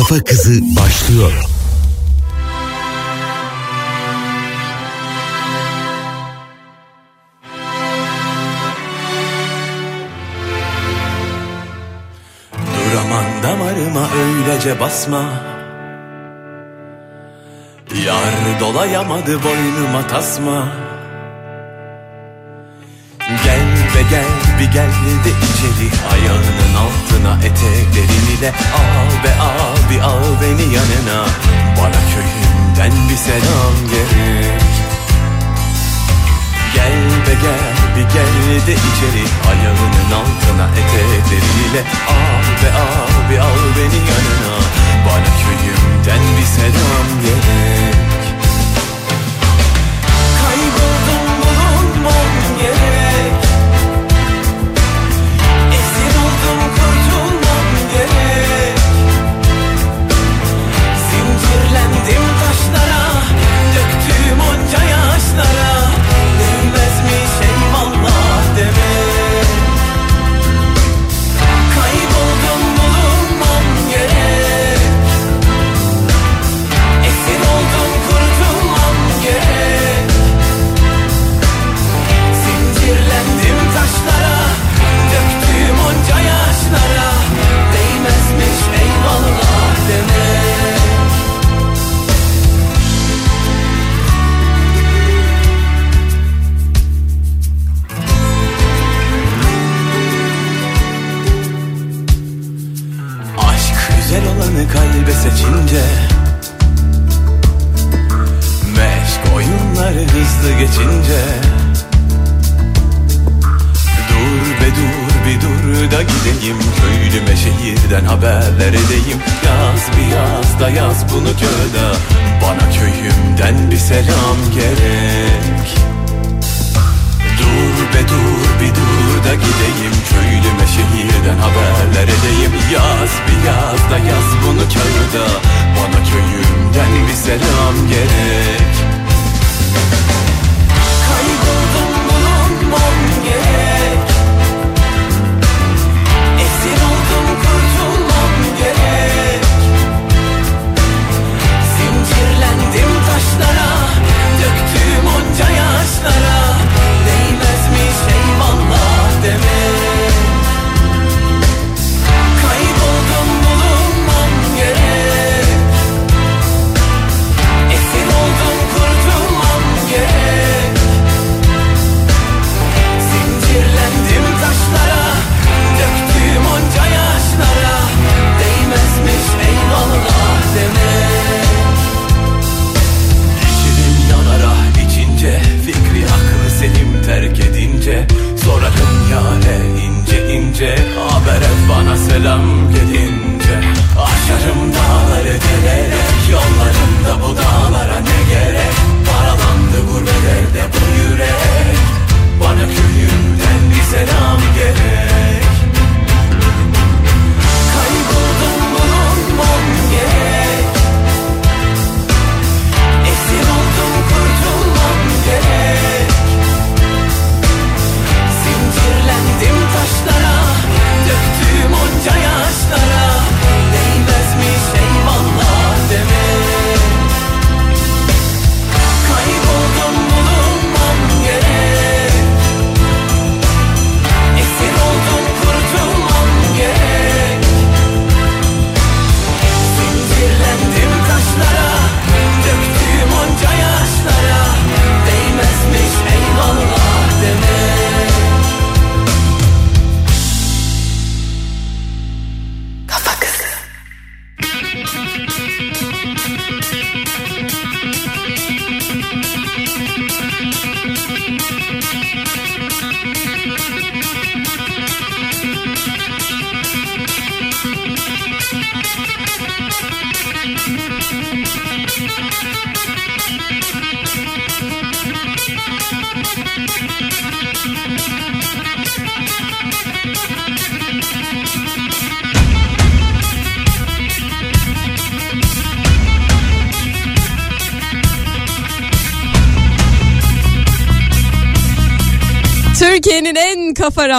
Mustafa Kızı başlıyor. Duraman damarıma öylece basma. Yar dolayamadı boynuma tasma. Gel be gel bir gel de içeri. Ayağının altına eteklerini de Al be al bir al beni yanına. Bana köyümden bir selam gerek Gel be gel bir gel de içeri. Ayağının altına etekleriyle Al be al bir al beni yanına. Bana köyümden bir selam gerek not a kalbe seçince Meşk oyunları hızlı geçince Dur be dur bir dur da gideyim. Köylüme şehirden haberler edeyim. Yaz bir yaz da yaz bunu kağıda Bana köyümden bir selam gerek Dur be dur bir dur da gideyim. Köylüme şehirden haberler edeyim. Yaz bir yaz da yaz bunu kağıda Bana köyümden bir selam gerek gece Haber et bana selam.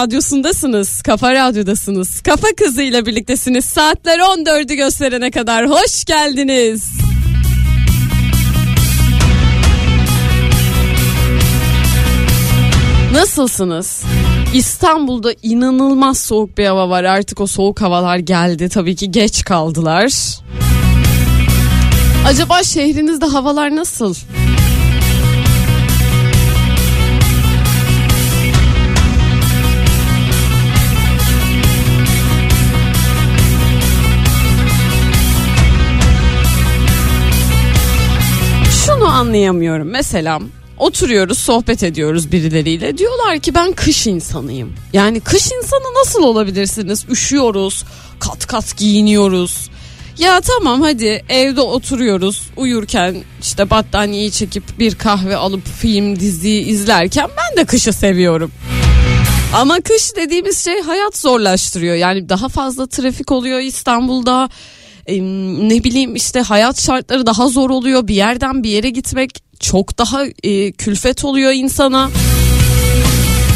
Radyosundasınız. Kafa radyodasınız. Kafa kızıyla birliktesiniz. Saatler 14'ü gösterene kadar hoş geldiniz. Nasılsınız? İstanbul'da inanılmaz soğuk bir hava var. Artık o soğuk havalar geldi. Tabii ki geç kaldılar. Acaba şehrinizde havalar nasıl? Anlayamıyorum. Mesela oturuyoruz sohbet ediyoruz birileriyle diyorlar ki ben kış insanıyım. Yani kış insanı nasıl olabilirsiniz? Üşüyoruz, kat kat giyiniyoruz. Ya tamam hadi evde oturuyoruz uyurken işte battaniyeyi çekip bir kahve alıp film dizi izlerken ben de kışı seviyorum. Ama kış dediğimiz şey hayat zorlaştırıyor. Yani daha fazla trafik oluyor İstanbul'da. Ne bileyim işte hayat şartları daha zor oluyor. Bir yerden bir yere gitmek çok daha e, külfet oluyor insana.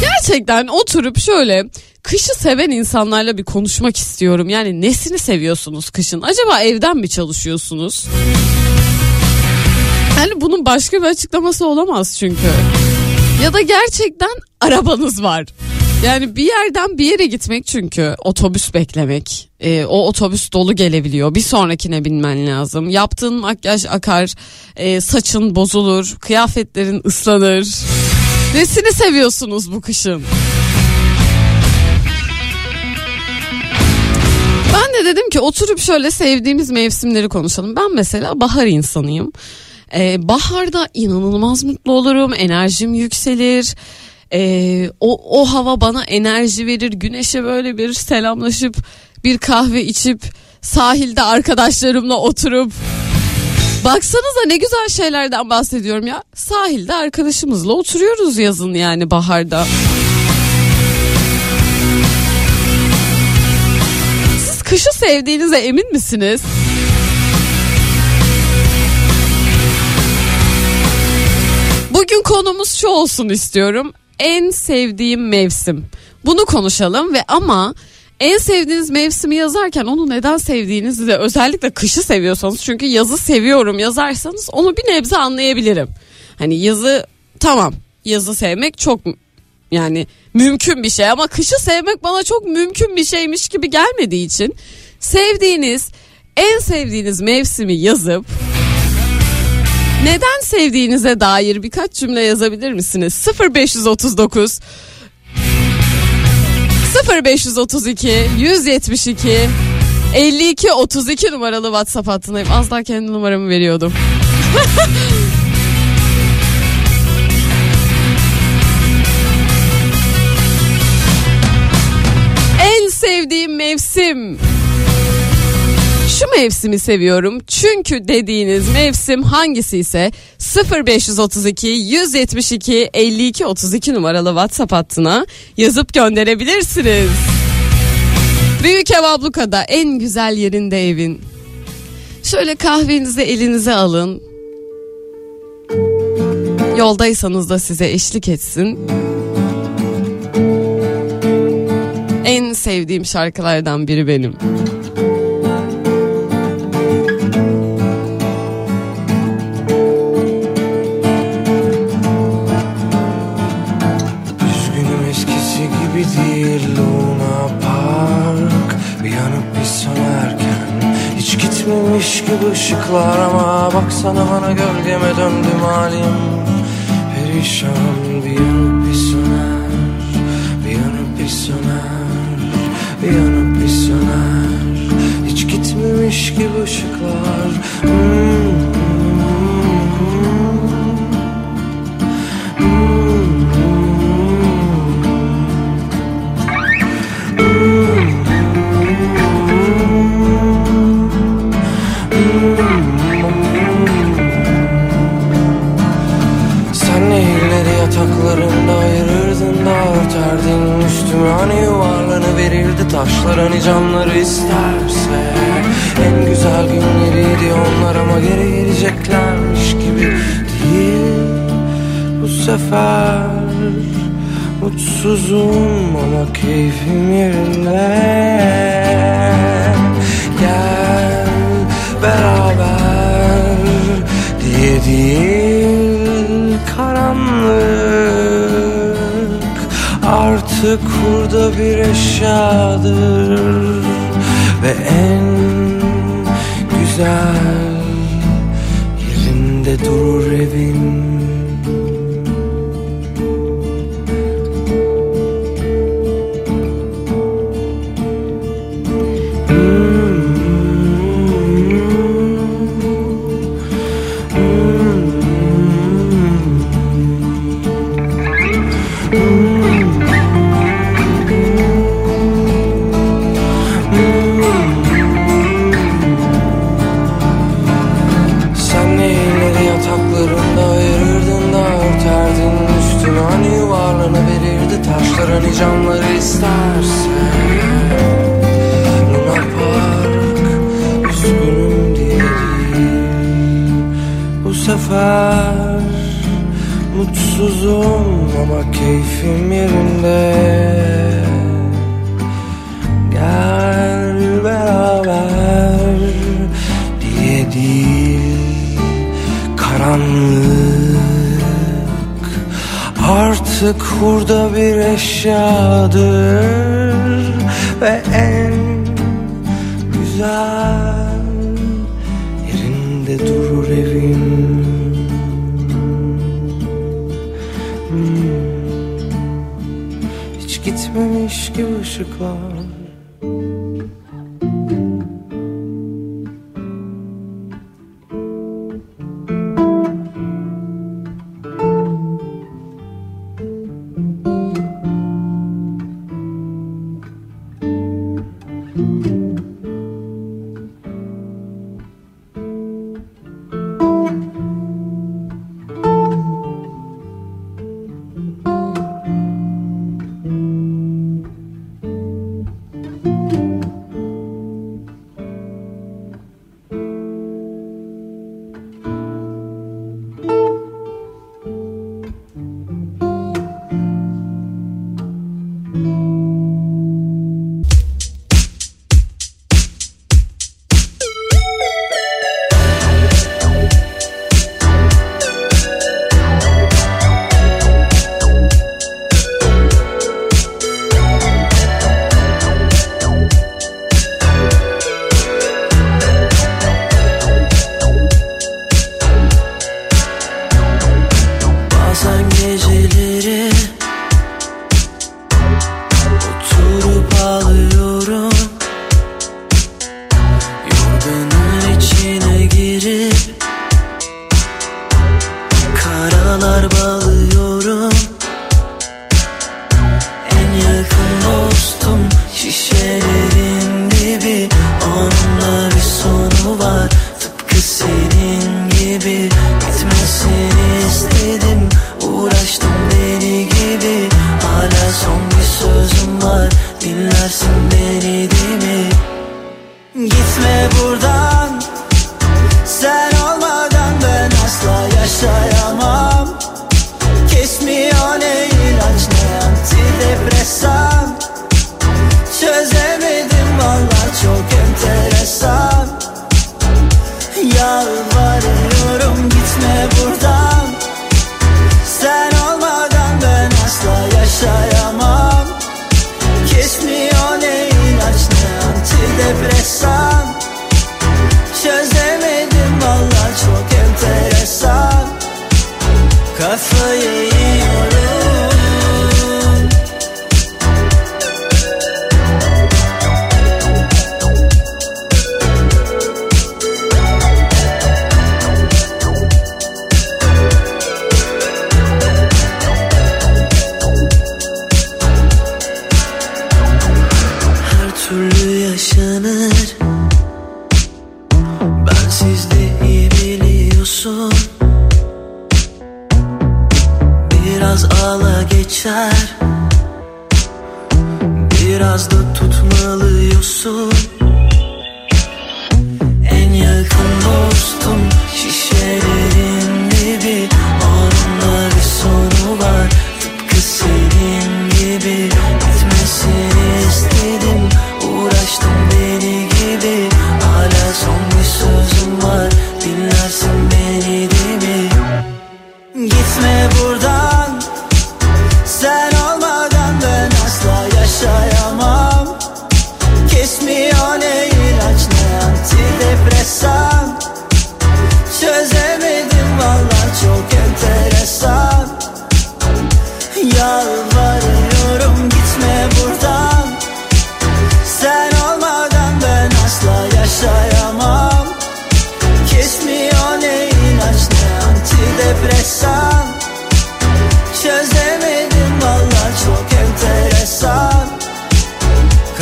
Gerçekten oturup şöyle kışı seven insanlarla bir konuşmak istiyorum. Yani nesini seviyorsunuz kışın? Acaba evden mi çalışıyorsunuz? Yani bunun başka bir açıklaması olamaz çünkü. Ya da gerçekten arabanız var. Yani bir yerden bir yere gitmek çünkü otobüs beklemek. E, o otobüs dolu gelebiliyor. Bir sonrakine binmen lazım. Yaptığın makyaj akar, e, saçın bozulur, kıyafetlerin ıslanır. Nesini seviyorsunuz bu kışın? Ben de dedim ki oturup şöyle sevdiğimiz mevsimleri konuşalım. Ben mesela bahar insanıyım. Ee, baharda inanılmaz mutlu olurum, enerjim yükselir. Ee, o, o hava bana enerji verir. Güneşe böyle bir selamlaşıp bir kahve içip sahilde arkadaşlarımla oturup Baksanıza ne güzel şeylerden bahsediyorum ya. Sahilde arkadaşımızla oturuyoruz yazın yani baharda. Siz kışı sevdiğinize emin misiniz? Bugün konumuz şu olsun istiyorum. En sevdiğim mevsim. Bunu konuşalım ve ama en sevdiğiniz mevsimi yazarken onu neden sevdiğinizi de özellikle kışı seviyorsanız çünkü yazı seviyorum yazarsanız onu bir nebze anlayabilirim. Hani yazı tamam yazı sevmek çok yani mümkün bir şey ama kışı sevmek bana çok mümkün bir şeymiş gibi gelmediği için sevdiğiniz en sevdiğiniz mevsimi yazıp neden sevdiğinize dair birkaç cümle yazabilir misiniz? 0539 0532 172 52 32 numaralı WhatsApp hattındayım. Az daha kendi numaramı veriyordum. en sevdiğim mevsim. Şu mevsimi seviyorum çünkü dediğiniz mevsim hangisi ise 0532 172 52 32 numaralı WhatsApp hattına yazıp gönderebilirsiniz. Büyük ev ablukada en güzel yerinde evin. Şöyle kahvenizi elinize alın. Yoldaysanız da size eşlik etsin. En sevdiğim şarkılardan biri benim. Hiç gitmemiş gibi ışıklar ama Baksana bana gölgeme döndüm halim Perişan bir yanıp bir söner Bir yanıp bir söner Bir yanıp bir söner Hiç gitmemiş gibi ışıklar Hmm.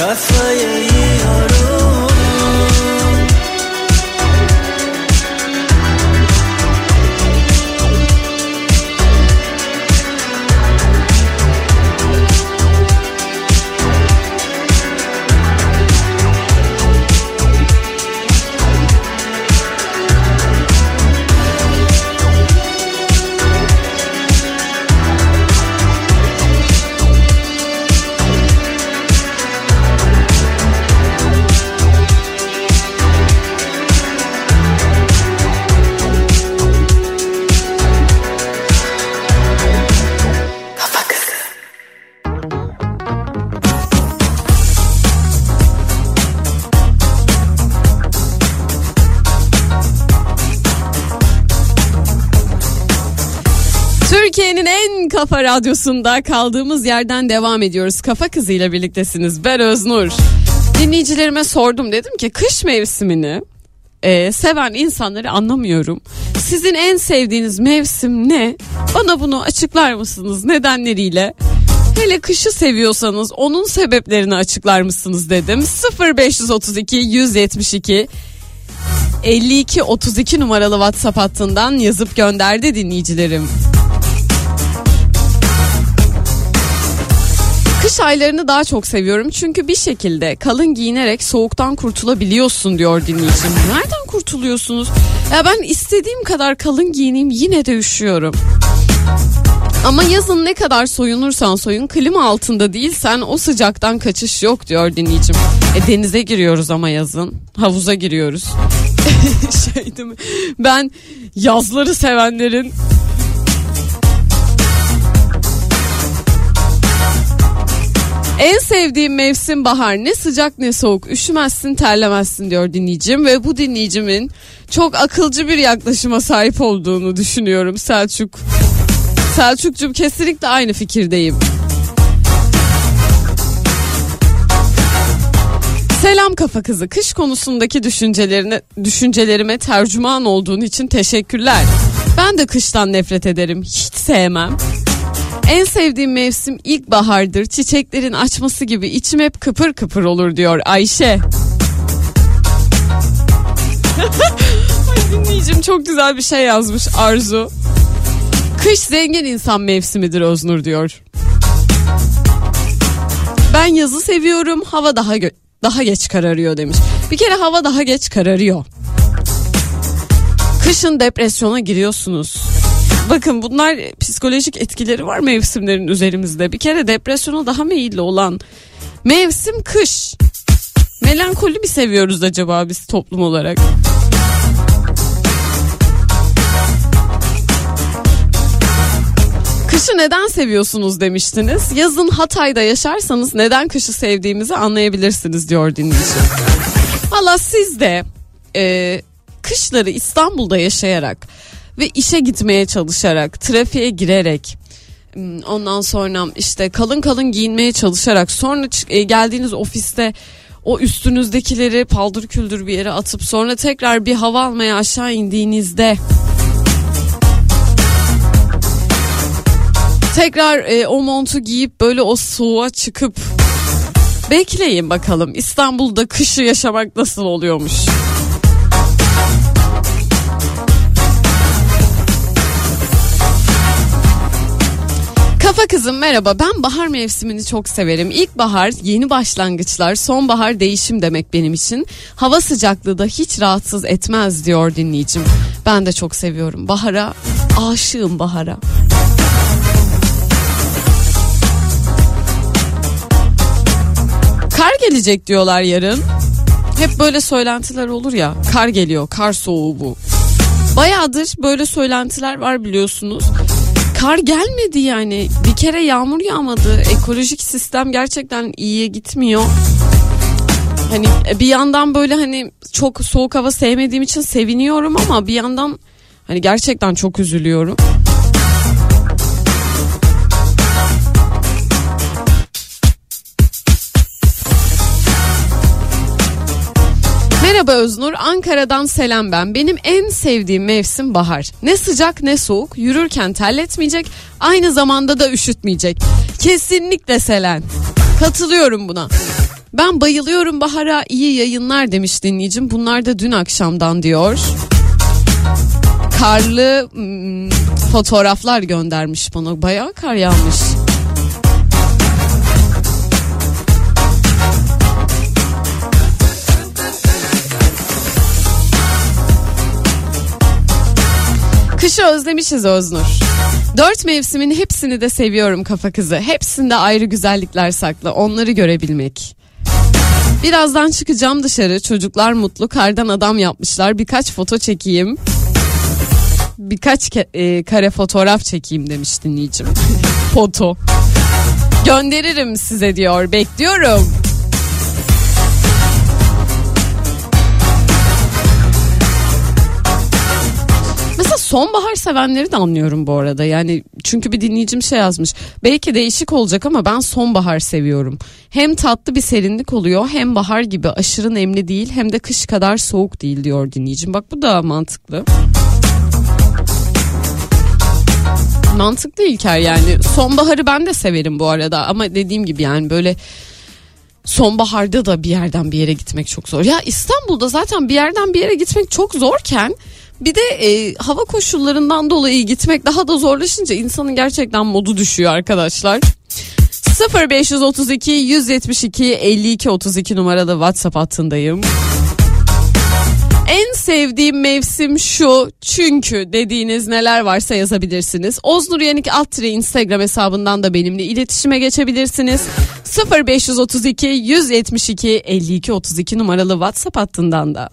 Kafayı yiyorum radyosunda kaldığımız yerden devam ediyoruz. Kafa kızıyla birliktesiniz. Ben Öznur. Dinleyicilerime sordum dedim ki kış mevsimini e, seven insanları anlamıyorum. Sizin en sevdiğiniz mevsim ne? Bana bunu açıklar mısınız nedenleriyle? Hele kışı seviyorsanız onun sebeplerini açıklar mısınız dedim. 0532 172 52 32 numaralı WhatsApp hattından yazıp gönderdi dinleyicilerim. Kış aylarını daha çok seviyorum çünkü bir şekilde kalın giyinerek soğuktan kurtulabiliyorsun diyor dinleyicim. Nereden kurtuluyorsunuz? Ya ben istediğim kadar kalın giyineyim yine de üşüyorum. Ama yazın ne kadar soyunursan soyun klima altında değilsen o sıcaktan kaçış yok diyor dinleyicim. E denize giriyoruz ama yazın. Havuza giriyoruz. şey değil mi? Ben yazları sevenlerin En sevdiğim mevsim bahar. Ne sıcak ne soğuk. Üşümezsin terlemezsin diyor dinleyicim. Ve bu dinleyicimin çok akılcı bir yaklaşıma sahip olduğunu düşünüyorum Selçuk. Selçukcuğum kesinlikle aynı fikirdeyim. Selam kafa kızı. Kış konusundaki düşüncelerine düşüncelerime tercüman olduğun için teşekkürler. Ben de kıştan nefret ederim. Hiç sevmem. En sevdiğim mevsim ilkbahardır. Çiçeklerin açması gibi içim hep kıpır kıpır olur diyor Ayşe. Ay dinleyicim çok güzel bir şey yazmış Arzu. Kış zengin insan mevsimidir Öznur diyor. Ben yazı seviyorum. Hava daha gö- daha geç kararıyor demiş. Bir kere hava daha geç kararıyor. Kışın depresyona giriyorsunuz. Bakın bunlar psikolojik etkileri var mevsimlerin üzerimizde. Bir kere depresyona daha meyilli olan mevsim kış. Melankoli mi seviyoruz acaba biz toplum olarak? Kışı neden seviyorsunuz demiştiniz. Yazın Hatay'da yaşarsanız neden kışı sevdiğimizi anlayabilirsiniz diyor dinleyici. Valla siz de e, kışları İstanbul'da yaşayarak ve işe gitmeye çalışarak, trafiğe girerek, ondan sonra işte kalın kalın giyinmeye çalışarak sonra e, geldiğiniz ofiste o üstünüzdekileri paldır küldür bir yere atıp sonra tekrar bir hava almaya aşağı indiğinizde tekrar e, o montu giyip böyle o soğuğa çıkıp bekleyin bakalım İstanbul'da kışı yaşamak nasıl oluyormuş. Kafa kızım merhaba ben bahar mevsimini çok severim. İlkbahar yeni başlangıçlar sonbahar değişim demek benim için. Hava sıcaklığı da hiç rahatsız etmez diyor dinleyicim. Ben de çok seviyorum bahara aşığım bahara. Kar gelecek diyorlar yarın. Hep böyle söylentiler olur ya kar geliyor kar soğuğu bu. Bayağıdır böyle söylentiler var biliyorsunuz. Kar gelmedi yani. Bir kere yağmur yağmadı. Ekolojik sistem gerçekten iyiye gitmiyor. Hani bir yandan böyle hani çok soğuk hava sevmediğim için seviniyorum ama bir yandan hani gerçekten çok üzülüyorum. Merhaba Öznur, Ankara'dan selam ben. Benim en sevdiğim mevsim bahar. Ne sıcak ne soğuk, yürürken terletmeyecek, aynı zamanda da üşütmeyecek. Kesinlikle Selen. Katılıyorum buna. Ben bayılıyorum bahara iyi yayınlar demiş dinleyicim. Bunlar da dün akşamdan diyor. Karlı hmm, fotoğraflar göndermiş bana. Bayağı kar yağmış. Kışı özlemişiz Öznur. Dört mevsimin hepsini de seviyorum kafa kızı. Hepsinde ayrı güzellikler saklı. Onları görebilmek. Birazdan çıkacağım dışarı. Çocuklar mutlu. Kardan adam yapmışlar. Birkaç foto çekeyim. Birkaç ke- e, kare fotoğraf çekeyim demiş dinleyicim. foto. Gönderirim size diyor. Bekliyorum. Sonbahar sevenleri de anlıyorum bu arada. Yani çünkü bir dinleyicim şey yazmış. Belki değişik olacak ama ben sonbahar seviyorum. Hem tatlı bir serinlik oluyor hem bahar gibi aşırı nemli değil hem de kış kadar soğuk değil diyor dinleyicim. Bak bu da mantıklı. Mantıklı İlker yani. Sonbaharı ben de severim bu arada ama dediğim gibi yani böyle sonbaharda da bir yerden bir yere gitmek çok zor. Ya İstanbul'da zaten bir yerden bir yere gitmek çok zorken bir de e, hava koşullarından dolayı gitmek daha da zorlaşınca insanın gerçekten modu düşüyor arkadaşlar. 0532 172 52 32 numaralı WhatsApp hattındayım. En sevdiğim mevsim şu çünkü dediğiniz neler varsa yazabilirsiniz. Oznur Yenik Altre Instagram hesabından da benimle iletişime geçebilirsiniz. 0532 172 52 32 numaralı WhatsApp hattından da.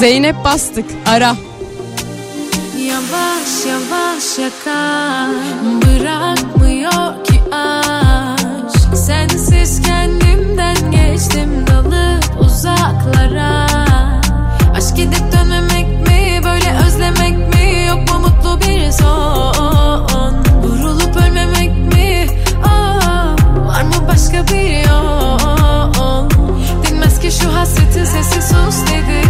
Zeynep bastık ara. Yavaş yavaş yakar Bırakmıyor ki aşk. Sensiz kendimden geçtim dalıp uzaklara. Aşk gidip dönmemek mi böyle özlemek mi? Yok mu mutlu bir son? Vurulup ölmemek mi? Aa, Var mı başka bir yol? Dinmez ki şu hasretin sesi sus dedikçe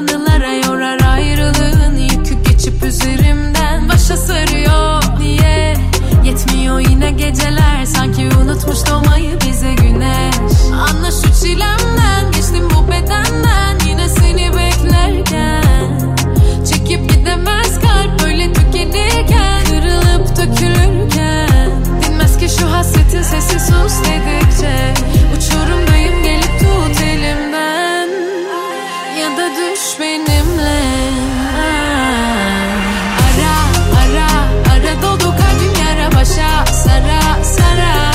anılara yorar ayrılığın yükü geçip üzerimden. Başa sarıyor niye yetmiyor yine geceler. Sanki unutmuş doğmayı bize güneş. Anla şu çilemden geçtim bu bedenden. Yine seni beklerken. Çekip gidemez kalp böyle tükenirken. Kırılıp dökülürken. Dinmez ki şu hasretin sesi sus dedikçe. Uçurum Sara, Sara.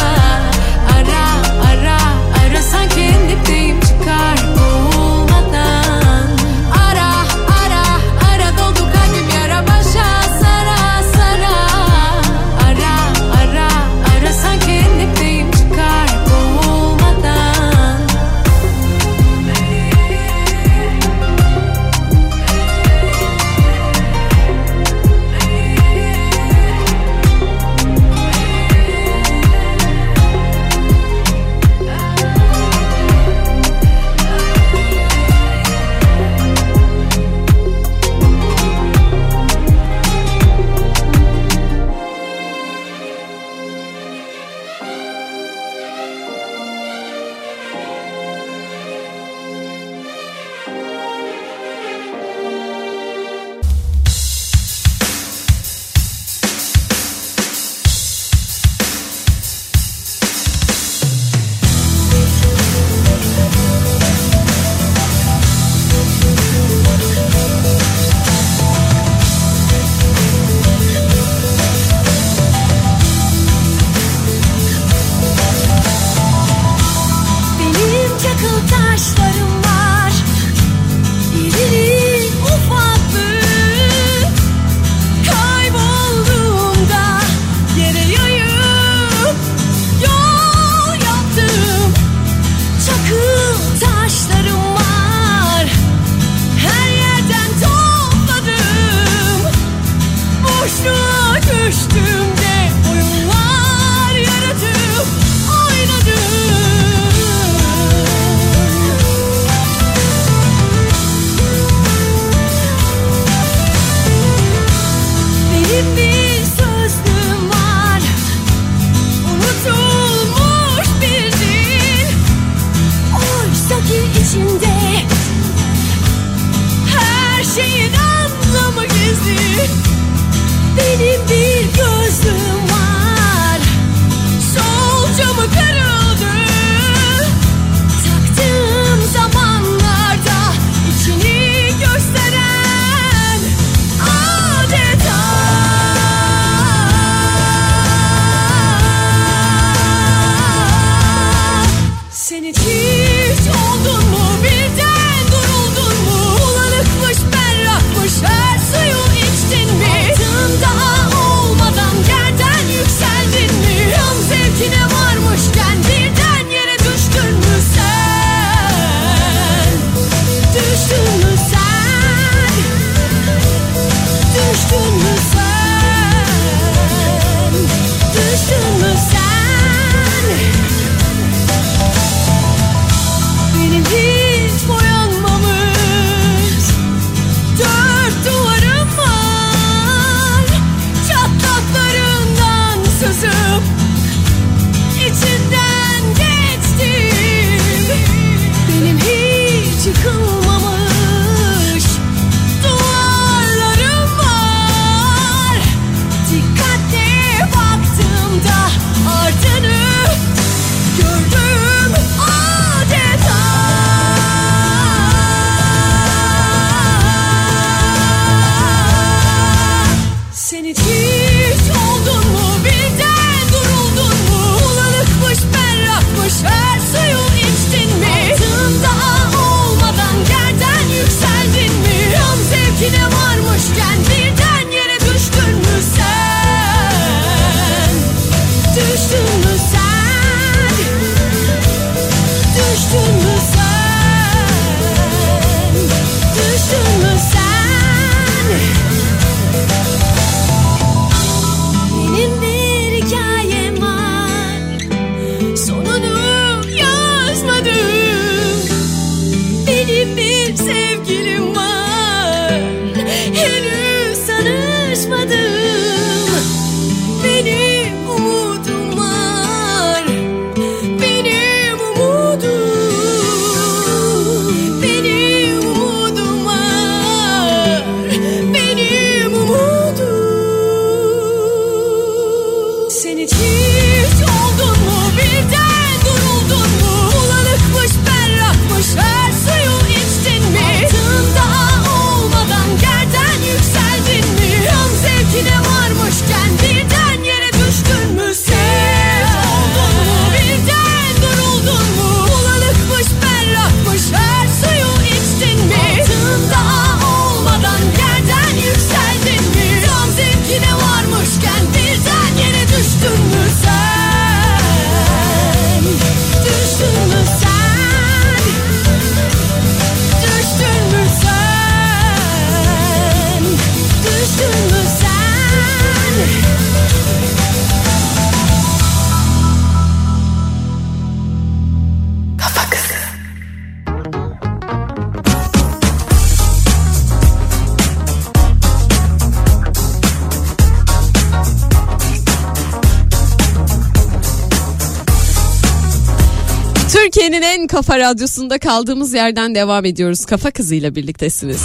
Kafa radyosunda kaldığımız yerden devam ediyoruz. Kafa kızıyla birliktesiniz.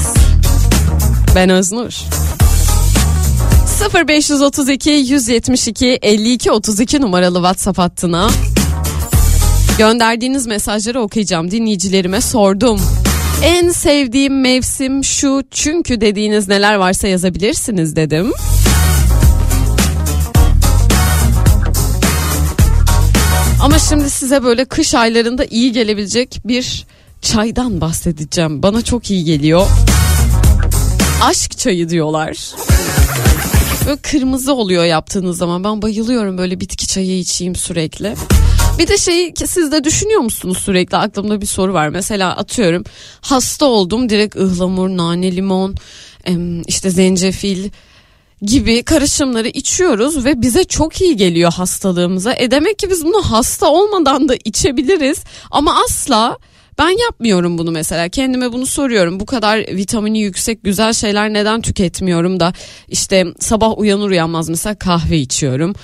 Ben Öznur. 0532 172 52 32 numaralı WhatsApp hattına gönderdiğiniz mesajları okuyacağım. Dinleyicilerime sordum. En sevdiğim mevsim şu çünkü dediğiniz neler varsa yazabilirsiniz dedim. Ama şimdi size böyle kış aylarında iyi gelebilecek bir çaydan bahsedeceğim. Bana çok iyi geliyor. Aşk çayı diyorlar. Böyle kırmızı oluyor yaptığınız zaman. Ben bayılıyorum böyle bitki çayı içeyim sürekli. Bir de şeyi siz de düşünüyor musunuz sürekli aklımda bir soru var. Mesela atıyorum hasta oldum direkt ıhlamur, nane, limon, işte zencefil gibi karışımları içiyoruz ve bize çok iyi geliyor hastalığımıza. E demek ki biz bunu hasta olmadan da içebiliriz ama asla ben yapmıyorum bunu mesela. Kendime bunu soruyorum. Bu kadar vitamini yüksek güzel şeyler neden tüketmiyorum da işte sabah uyanır uyanmaz mesela kahve içiyorum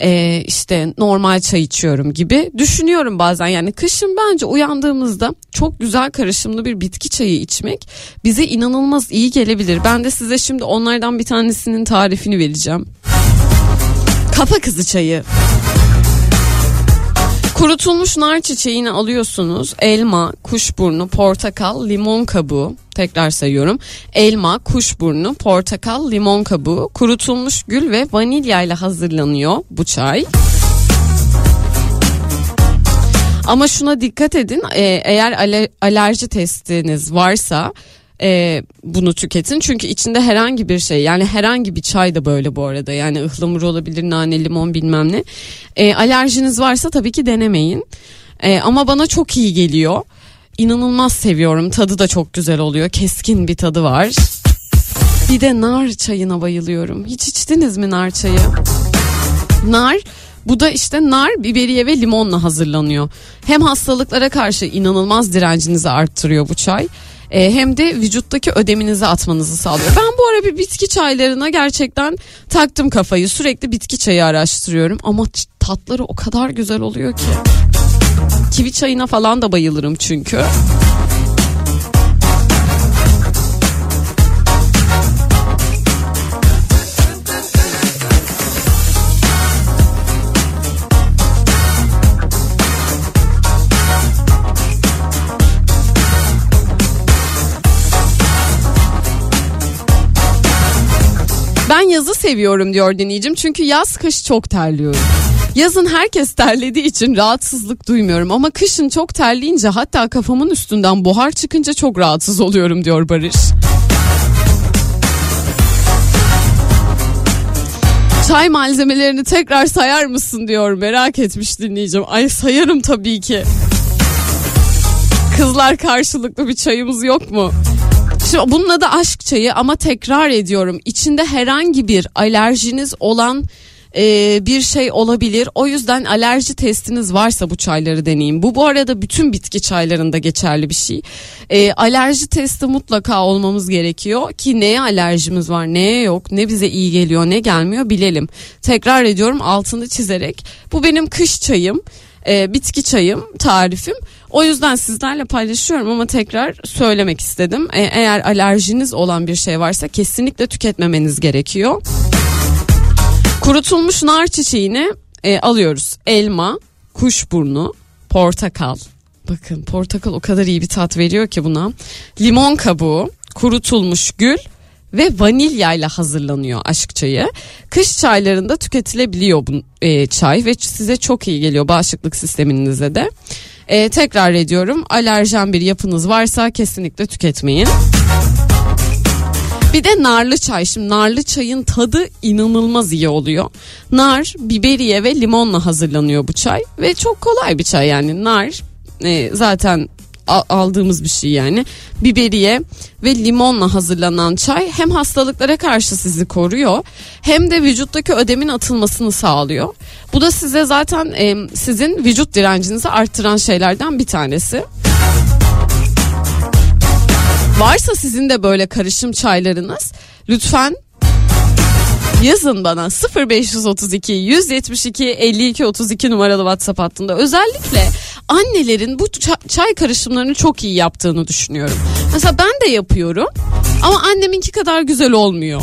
Ee, işte normal çay içiyorum gibi düşünüyorum bazen. Yani kışın bence uyandığımızda çok güzel karışımlı bir bitki çayı içmek bize inanılmaz iyi gelebilir. Ben de size şimdi onlardan bir tanesinin tarifini vereceğim. Kafa kızı çayı Kurutulmuş nar çiçeğini alıyorsunuz. Elma, kuşburnu, portakal, limon kabuğu. Tekrar sayıyorum. Elma, kuşburnu, portakal, limon kabuğu, kurutulmuş gül ve vanilya ile hazırlanıyor bu çay. Ama şuna dikkat edin. e, eğer ale- alerji testiniz varsa e, bunu tüketin. Çünkü içinde herhangi bir şey yani herhangi bir çay da böyle bu arada. Yani ıhlamur olabilir, nane, limon bilmem ne. E, alerjiniz varsa tabii ki denemeyin. E, ama bana çok iyi geliyor. İnanılmaz seviyorum. Tadı da çok güzel oluyor. Keskin bir tadı var. Bir de nar çayına bayılıyorum. Hiç içtiniz mi nar çayı? Nar bu da işte nar, biberiye ve limonla hazırlanıyor. Hem hastalıklara karşı inanılmaz direncinizi arttırıyor bu çay. E, hem de vücuttaki ödeminizi atmanızı sağlıyor. Ben bu ara bir bitki çaylarına gerçekten taktım kafayı. Sürekli bitki çayı araştırıyorum ama tatları o kadar güzel oluyor ki. Kivi çayına falan da bayılırım çünkü. Ben yazı seviyorum diyor dinleyicim çünkü yaz kış çok terliyorum. Yazın herkes terlediği için rahatsızlık duymuyorum ama kışın çok terleyince hatta kafamın üstünden buhar çıkınca çok rahatsız oluyorum diyor Barış. Çay malzemelerini tekrar sayar mısın diyor merak etmiş dinleyicim. Ay sayarım tabii ki. Kızlar karşılıklı bir çayımız yok mu? Şimdi bunun adı aşk çayı ama tekrar ediyorum içinde herhangi bir alerjiniz olan e, bir şey olabilir. O yüzden alerji testiniz varsa bu çayları deneyin. Bu bu arada bütün bitki çaylarında geçerli bir şey. E, alerji testi mutlaka olmamız gerekiyor ki neye alerjimiz var, neye yok, ne bize iyi geliyor, ne gelmiyor bilelim. Tekrar ediyorum altını çizerek. Bu benim kış çayım. e, bitki çayım tarifim. O yüzden sizlerle paylaşıyorum ama tekrar söylemek istedim. E, eğer alerjiniz olan bir şey varsa kesinlikle tüketmemeniz gerekiyor. Kurutulmuş nar çiçeğini e, alıyoruz. Elma, kuşburnu, portakal. Bakın portakal o kadar iyi bir tat veriyor ki buna. Limon kabuğu, kurutulmuş gül ve vanilyayla hazırlanıyor aşk çayı. Kış çaylarında tüketilebiliyor bu e, çay ve size çok iyi geliyor bağışıklık sisteminize de. E, tekrar ediyorum alerjen bir yapınız varsa kesinlikle tüketmeyin. Bir de narlı çay. Şimdi narlı çayın tadı inanılmaz iyi oluyor. Nar, biberiye ve limonla hazırlanıyor bu çay. Ve çok kolay bir çay yani. Nar e, zaten aldığımız bir şey yani. Biberiye ve limonla hazırlanan çay hem hastalıklara karşı sizi koruyor hem de vücuttaki ödemin atılmasını sağlıyor. Bu da size zaten e, sizin vücut direncinizi arttıran şeylerden bir tanesi. Varsa sizin de böyle karışım çaylarınız lütfen yazın bana 0532 172 52 32 numaralı WhatsApp hattında. Özellikle annelerin bu ça- çay karışımlarını çok iyi yaptığını düşünüyorum. Mesela ben de yapıyorum ama anneminki kadar güzel olmuyor.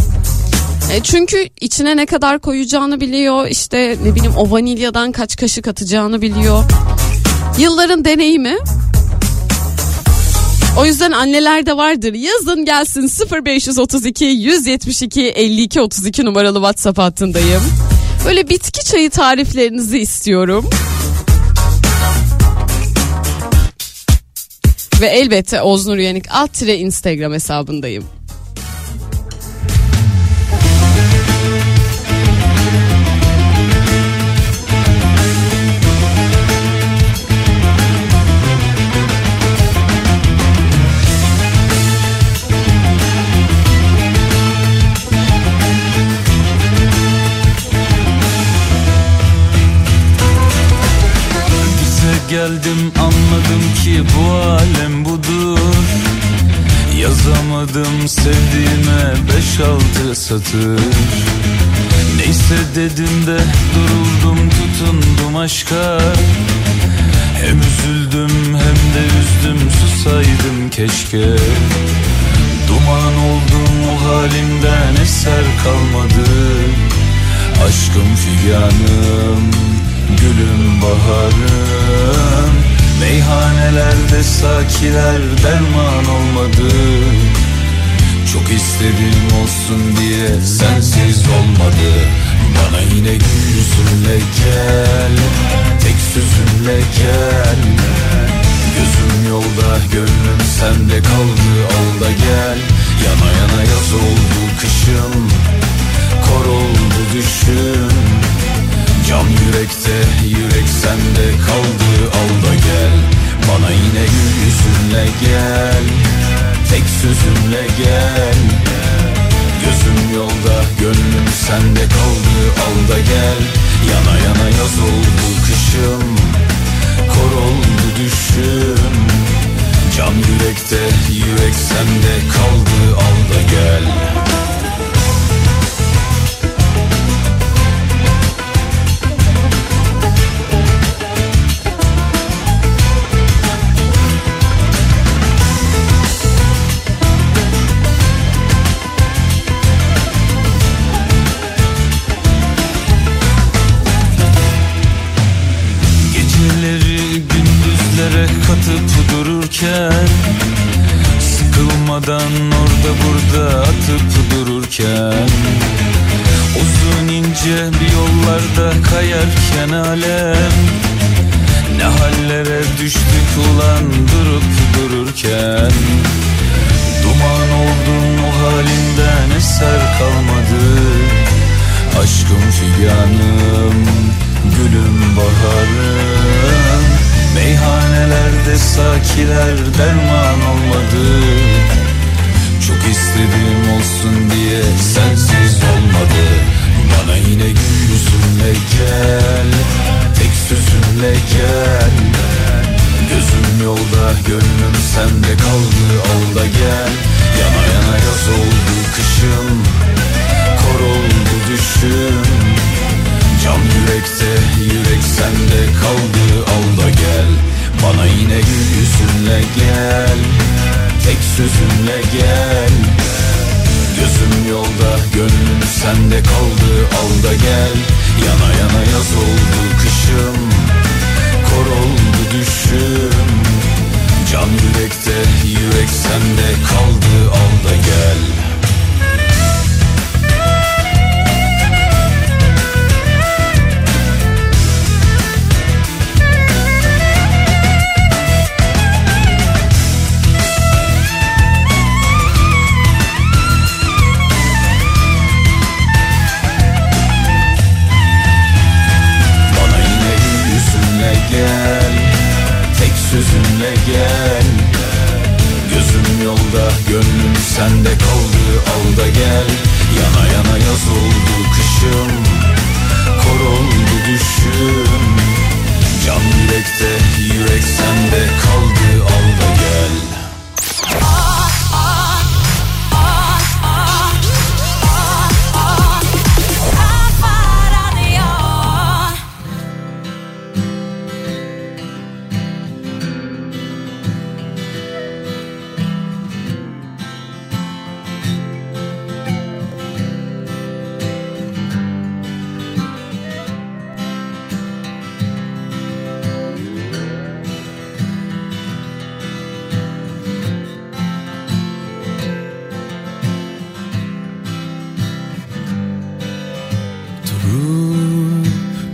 E, çünkü içine ne kadar koyacağını biliyor. işte ne bileyim o vanilyadan kaç kaşık atacağını biliyor. Yılların deneyimi. O yüzden annelerde vardır. Yazın gelsin 0532 172 52 32 numaralı WhatsApp hattındayım. Böyle bitki çayı tariflerinizi istiyorum. Ve elbette Oznur Yenik alt tire Instagram hesabındayım. Geldim anladım ki bu alem budur. Yazamadım sevdiğime beş altı satır. Neyse dedim de duruldum tutundum aşka. Hem üzüldüm hem de üzdüm susaydım keşke. Duman oldum o halimden eser kalmadı. Aşkım figanım, gülüm baharım. Meyhanelerde sakiler derman olmadı. Çok istedim olsun diye sensiz olmadı. Bana yine gül yüzünle gel, tek sözünle gel. Gözüm yolda, gönlüm sende kaldı al gel. Yana yana yaz oldu kışım Kor oldu düşüm Can yürekte yürek sende kaldı al da gel. Bana yine gül yüzünle gel Tek sözünle gel. Gözüm yolda gönlüm sende kaldı al da gel. Yana yana yaz oldu kışım Kor oldu düşüm. Can yürekte yürek sende kaldı al da gel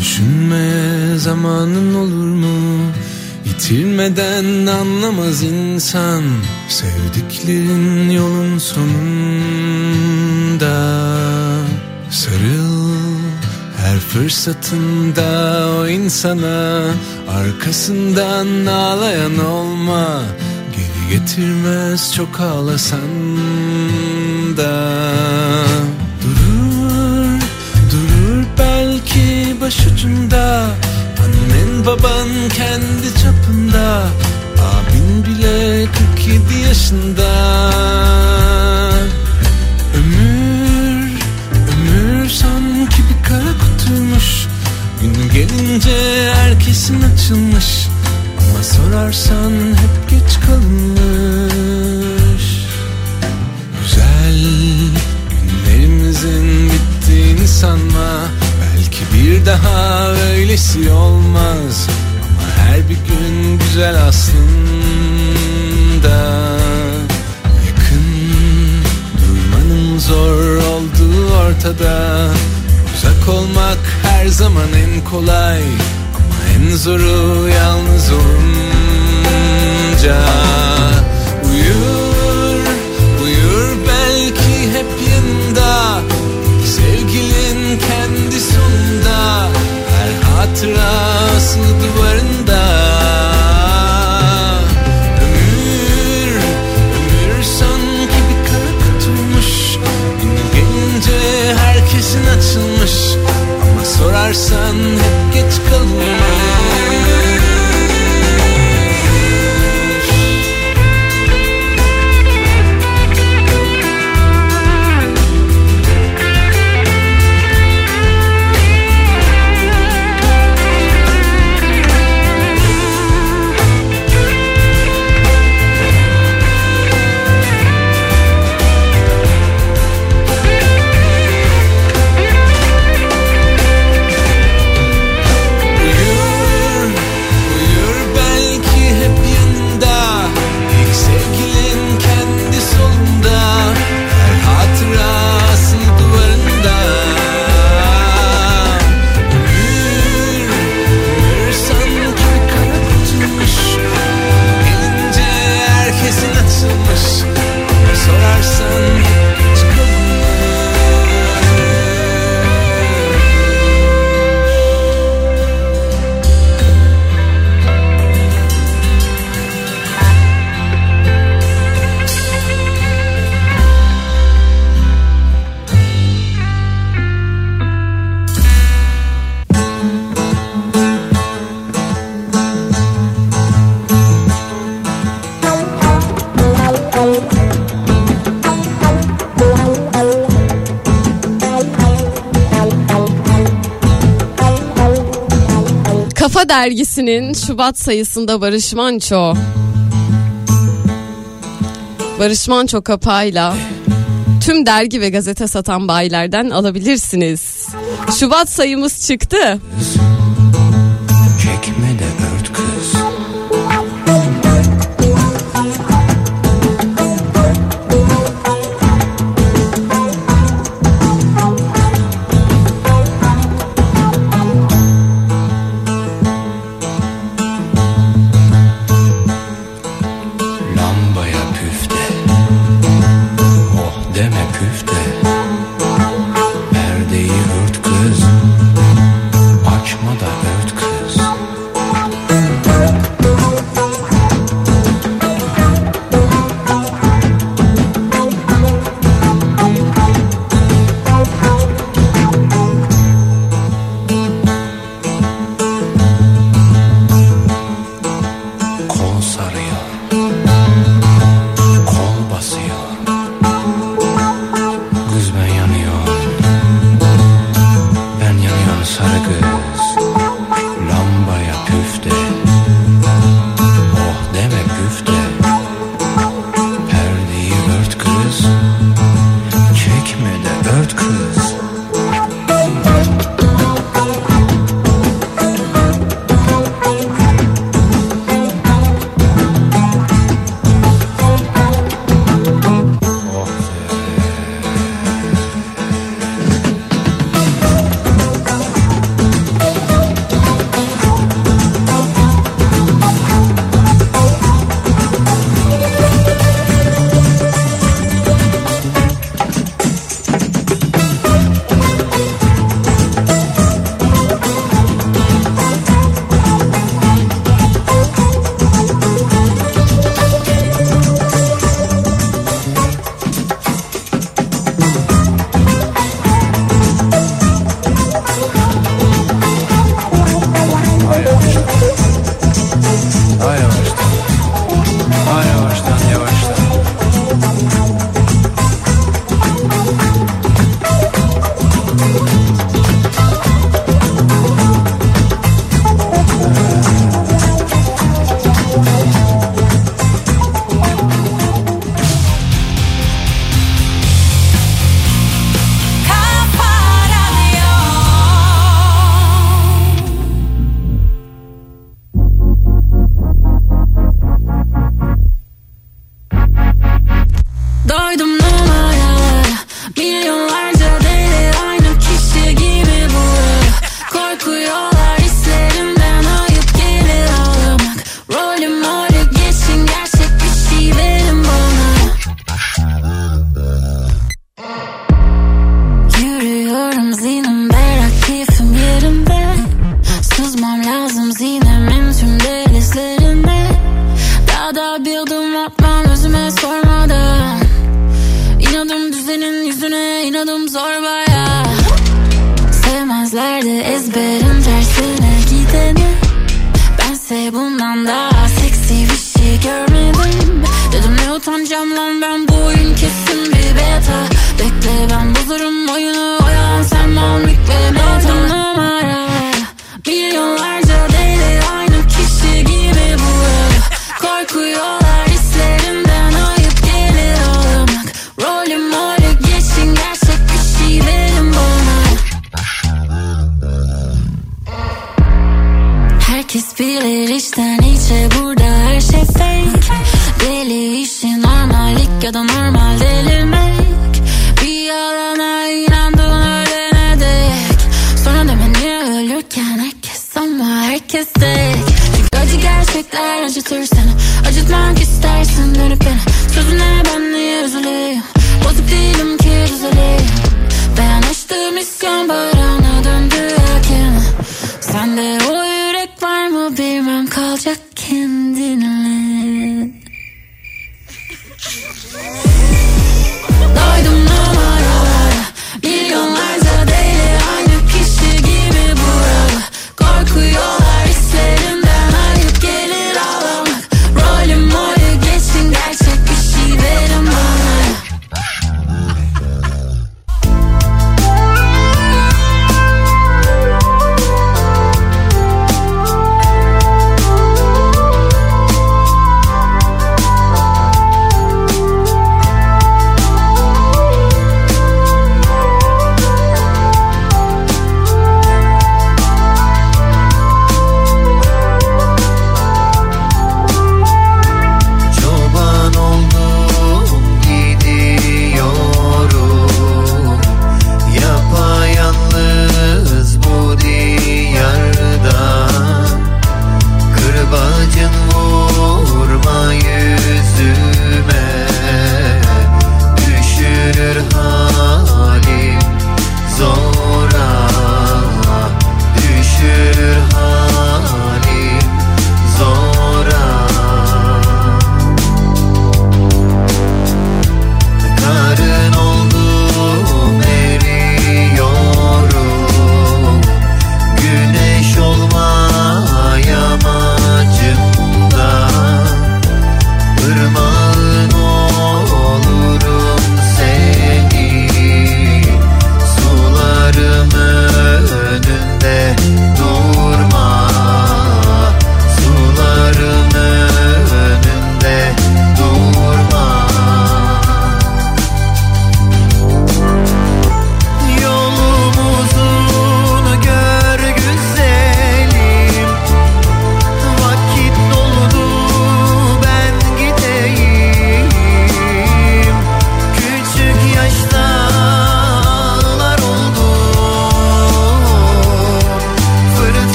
düşünme zamanın olur mu? Yitirmeden anlamaz insan. Sevdiklerin yolun sonunda. Sarıl her fırsatında o insana. Arkasından ağlayan olma. Geri getirmez çok ağlasan da başucunda Annen baban kendi çapında Abin bile 47 yaşında. Ömür, ömür sanki bir kara kutuymuş. Günü gelince herkesin açılmış. Ama sorarsan hep geç kalınmış. Güzel günlerimizin bittiğini sanma Belki bir daha öylesi olmaz. Ama her bir gün güzel aslında. Yakın durmanın zor olduğu ortada. Uzak olmak her zaman en kolay. Ama en zoru yalnız olunca. Uyur, Her hatıra asılı duvarında. Ömür, ömür sanki bir kara kutuymuş Günü gelince herkesin açılmış. Ama sorarsan hep geç kalınmış dergisinin Şubat sayısında Barış Manço Barış Manço kapağıyla tüm dergi ve gazete satan bayilerden alabilirsiniz. Şubat sayımız çıktı.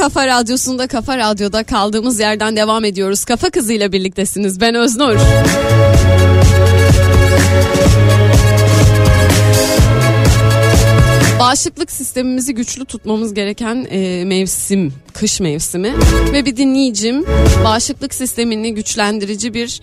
Kafa radyosunda Kafa Radyo'da kaldığımız yerden devam ediyoruz. Kafa kızıyla birliktesiniz. Ben Öznur. Bağışıklık sistemimizi güçlü tutmamız gereken e, mevsim, kış mevsimi ve bir dinleyicim bağışıklık sistemini güçlendirici bir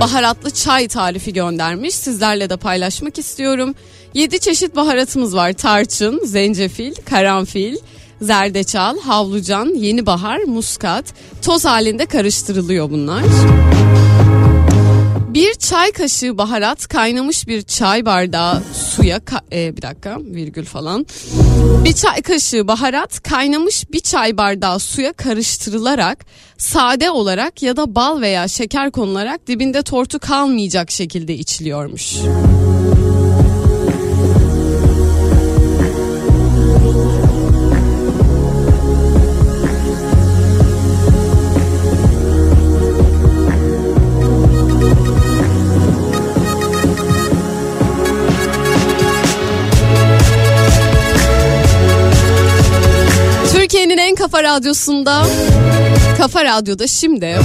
baharatlı çay tarifi göndermiş. Sizlerle de paylaşmak istiyorum. 7 çeşit baharatımız var. Tarçın, zencefil, karanfil, zerdeçal, havlucan, yeni bahar, muskat. Toz halinde karıştırılıyor bunlar. Bir çay kaşığı baharat kaynamış bir çay bardağı suya e, bir dakika virgül falan. Bir çay kaşığı baharat kaynamış bir çay bardağı suya karıştırılarak sade olarak ya da bal veya şeker konularak dibinde tortu kalmayacak şekilde içiliyormuş. Türkiye'nin en kafa radyosunda Kafa Radyo'da şimdi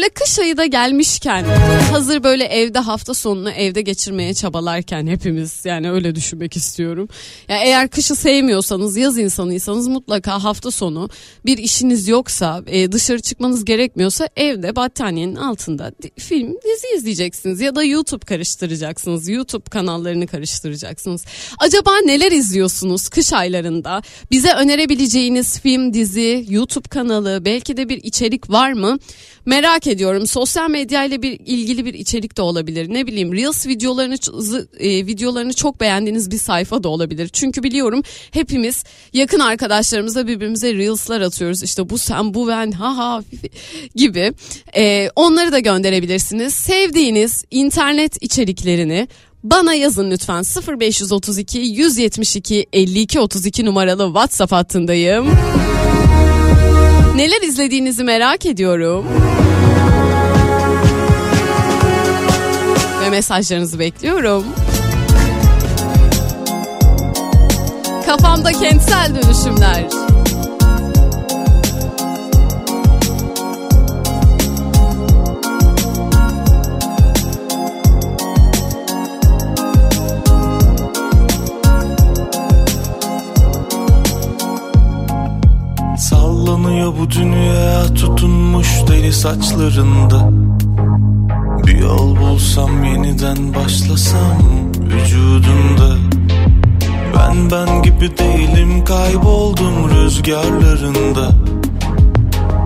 böyle kış ayı da gelmişken hazır böyle evde hafta sonunu evde geçirmeye çabalarken hepimiz yani öyle düşünmek istiyorum. Ya eğer kışı sevmiyorsanız yaz insanıysanız mutlaka hafta sonu bir işiniz yoksa e, dışarı çıkmanız gerekmiyorsa evde battaniyenin altında film dizi izleyeceksiniz ya da YouTube karıştıracaksınız. YouTube kanallarını karıştıracaksınız. Acaba neler izliyorsunuz kış aylarında? Bize önerebileceğiniz film, dizi, YouTube kanalı belki de bir içerik var mı? Merak ediyorum. Sosyal medya ile bir ilgili bir içerik de olabilir. Ne bileyim Reels videolarını e, videolarını çok beğendiğiniz bir sayfa da olabilir. Çünkü biliyorum hepimiz yakın arkadaşlarımızla birbirimize Reels'lar atıyoruz. İşte bu sen bu ben ha ha gibi. E, onları da gönderebilirsiniz. Sevdiğiniz internet içeriklerini bana yazın lütfen 0532 172 52 32 numaralı WhatsApp hattındayım. Neler izlediğinizi merak ediyorum. Ve mesajlarınızı bekliyorum. Kafamda kentsel dönüşümler. Bu dünya tutunmuş deli saçlarında. Bir yol bulsam yeniden başlasam vücudunda. Ben ben gibi değilim kayboldum rüzgarlarında.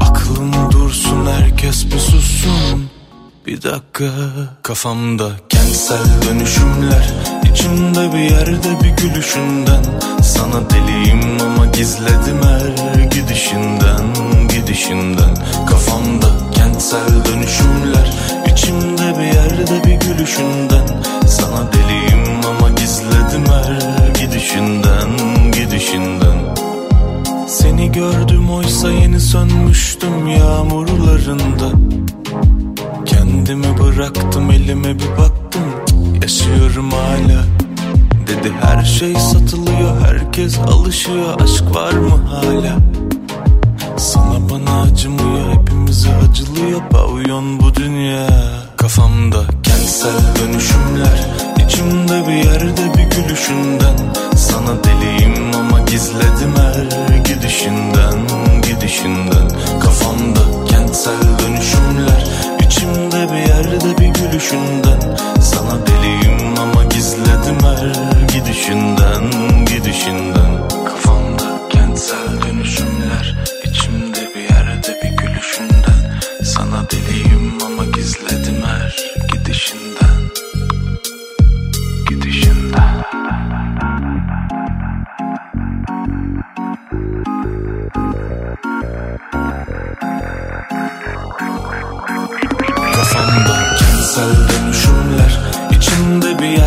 Aklım dursun herkes bir sussun. Bir dakika kafamda kentsel dönüşümler içimde bir yerde bir gülüşünden. Sana deliyim ama gizledim her gidişinden Gidişinden. Kafamda kentsel dönüşümler içimde bir yerde bir gülüşünden. Sana deliyim ama gizledim her gidişinden Gidişinden. Seni gördüm oysa yeni sönmüştüm yağmurlarında Kendimi bıraktım elime bir baktım. Yaşıyorum hala. Dedi her şey satılıyor herkes alışıyor. Aşk var mı hala? Sana bana acımıyor hepimize acılıyor. Pavyon bu dünya. Kafamda kentsel dönüşümler. İçimde bir yerde bir gülüşünden. Sana deliyim ama gizledim her gidişinden Gidişinden. Kafamda kentsel dönüşümler bir yerde bir gülüşünden. Sana deliyim ama gizledim her gidişinden Gidişinden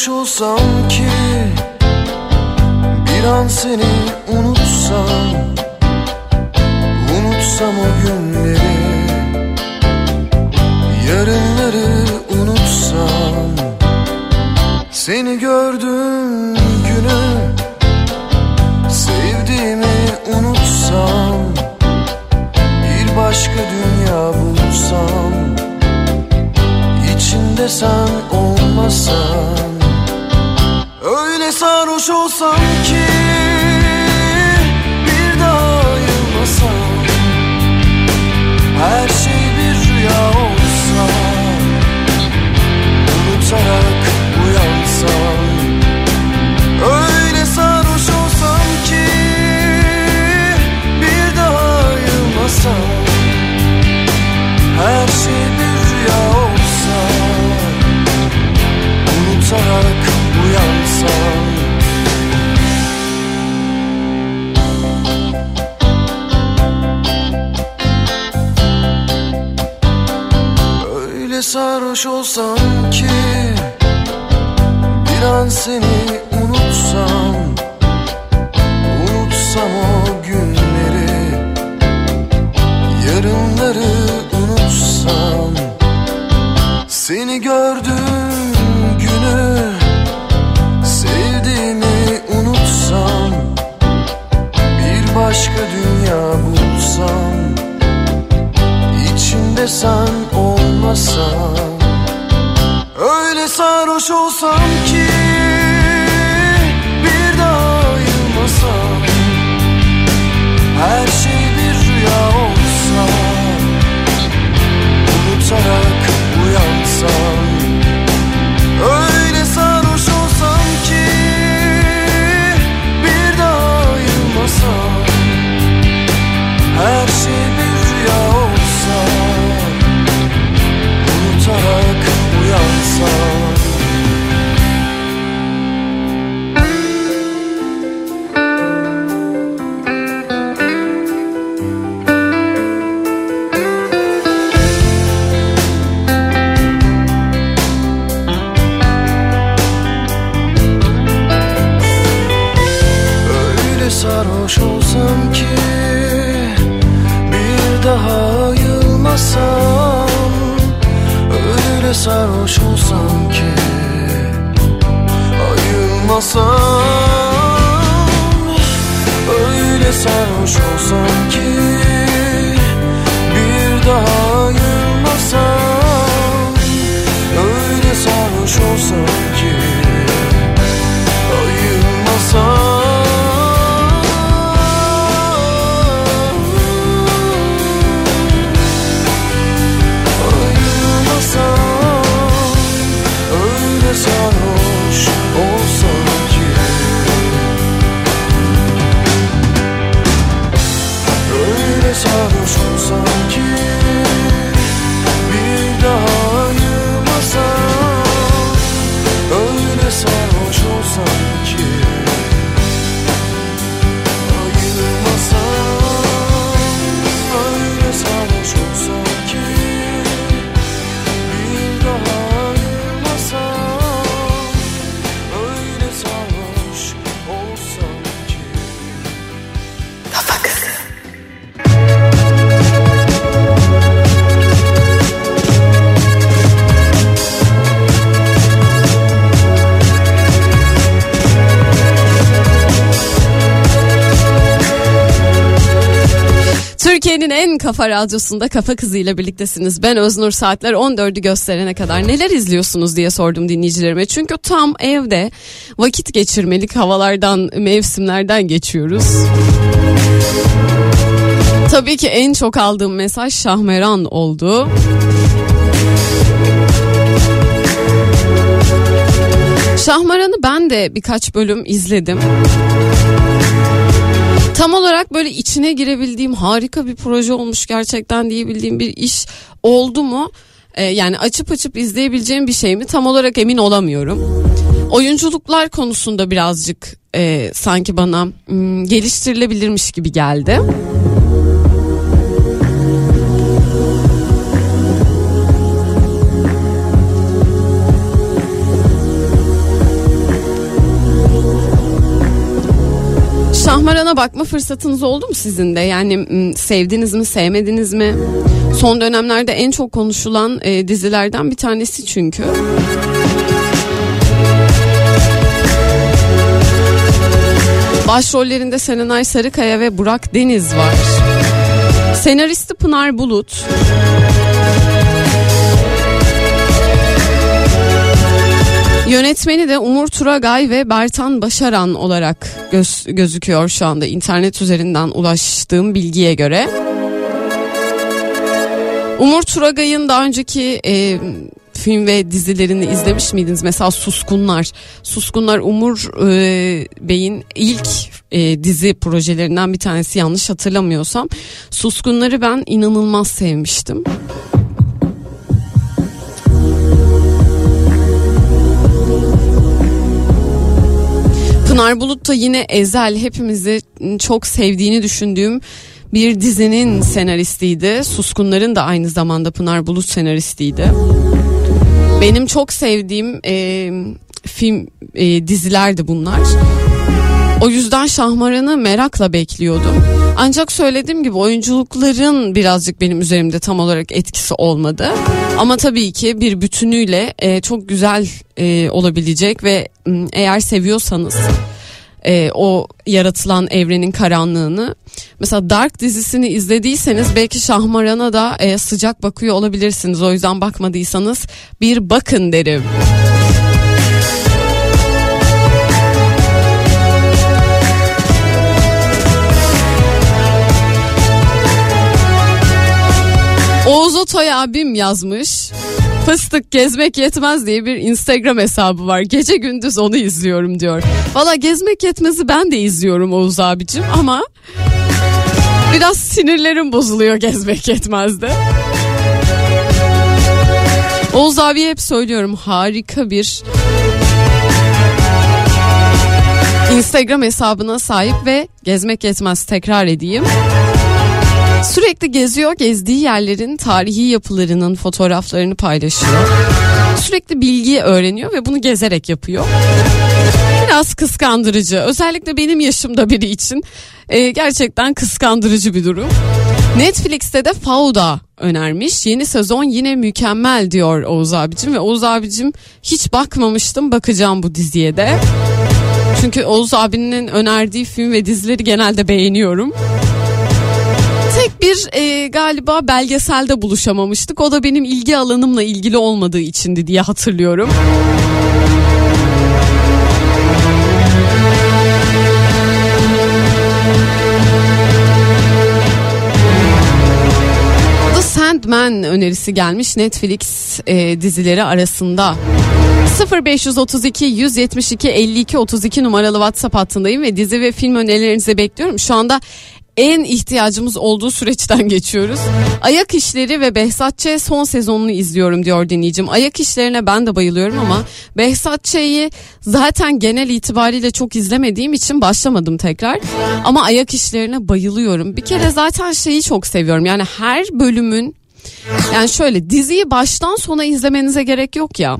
social something control so you kafa radyosunda Kafa Kızı ile birliktesiniz. Ben Öznur saatler 14'ü gösterene kadar neler izliyorsunuz diye sordum dinleyicilerime. Çünkü tam evde vakit geçirmelik havalardan, mevsimlerden geçiyoruz. Tabii ki en çok aldığım mesaj Şahmeran oldu. Şahmaran'ı ben de birkaç bölüm izledim. Tam olarak böyle içine girebildiğim harika bir proje olmuş gerçekten diyebildiğim bir iş oldu mu? Ee, yani açıp açıp izleyebileceğim bir şey mi? Tam olarak emin olamıyorum. Oyunculuklar konusunda birazcık e, sanki bana hmm, geliştirilebilirmiş gibi geldi. Şahmaran'a bakma fırsatınız oldu mu sizin de? Yani sevdiniz mi, sevmediniz mi? Son dönemlerde en çok konuşulan e, dizilerden bir tanesi çünkü. Başrollerinde Serenay Sarıkaya ve Burak Deniz var. Senaristi Pınar Bulut. Yönetmeni de Umur Turagay ve Bertan Başaran olarak göz, gözüküyor şu anda internet üzerinden ulaştığım bilgiye göre. Umur Turagay'ın daha önceki e, film ve dizilerini izlemiş miydiniz? Mesela Suskunlar. Suskunlar Umur e, Bey'in ilk e, dizi projelerinden bir tanesi yanlış hatırlamıyorsam. Suskunları ben inanılmaz sevmiştim. Pınar Bulut da yine Ezel hepimizi çok sevdiğini düşündüğüm bir dizinin senaristiydi. Suskunların da aynı zamanda Pınar Bulut senaristiydi. Benim çok sevdiğim e, film e, dizilerdi bunlar. O yüzden Şahmaran'ı merakla bekliyordum. Ancak söylediğim gibi oyunculukların birazcık benim üzerimde tam olarak etkisi olmadı. Ama tabii ki bir bütünüyle e, çok güzel e, olabilecek ve eğer seviyorsanız e, o yaratılan evrenin karanlığını. Mesela Dark dizisini izlediyseniz belki Şahmaran'a da e, sıcak bakıyor olabilirsiniz. O yüzden bakmadıysanız bir bakın derim. Oğuz Otoy abim yazmış. Fıstık gezmek yetmez diye bir Instagram hesabı var. Gece gündüz onu izliyorum diyor. Valla gezmek yetmezi ben de izliyorum Oğuz abicim ama biraz sinirlerim bozuluyor gezmek yetmezde. Oğuz abiye hep söylüyorum harika bir Instagram hesabına sahip ve gezmek yetmez tekrar edeyim. Sürekli geziyor, gezdiği yerlerin tarihi yapılarının fotoğraflarını paylaşıyor. Sürekli bilgi öğreniyor ve bunu gezerek yapıyor. Biraz kıskandırıcı. Özellikle benim yaşımda biri için e, gerçekten kıskandırıcı bir durum. Netflix'te de Fauda önermiş. Yeni sezon yine mükemmel diyor Oğuz abicim ve Oğuz abicim hiç bakmamıştım bakacağım bu diziye de. Çünkü Oğuz abinin önerdiği film ve dizileri genelde beğeniyorum. Tek bir e, galiba belgeselde buluşamamıştık. O da benim ilgi alanımla ilgili olmadığı içindi diye hatırlıyorum. The Sandman önerisi gelmiş Netflix e, dizileri arasında. 0532 172 52 32 numaralı WhatsApp hattındayım ve dizi ve film önerilerinizi bekliyorum. Şu anda en ihtiyacımız olduğu süreçten geçiyoruz. Ayak işleri ve Behzat Ç. son sezonunu izliyorum diyor dinleyicim. Ayak işlerine ben de bayılıyorum ama Behzat Ç'yi zaten genel itibariyle çok izlemediğim için başlamadım tekrar. Ama ayak işlerine bayılıyorum. Bir kere zaten şeyi çok seviyorum. Yani her bölümün yani şöyle diziyi baştan sona izlemenize gerek yok ya.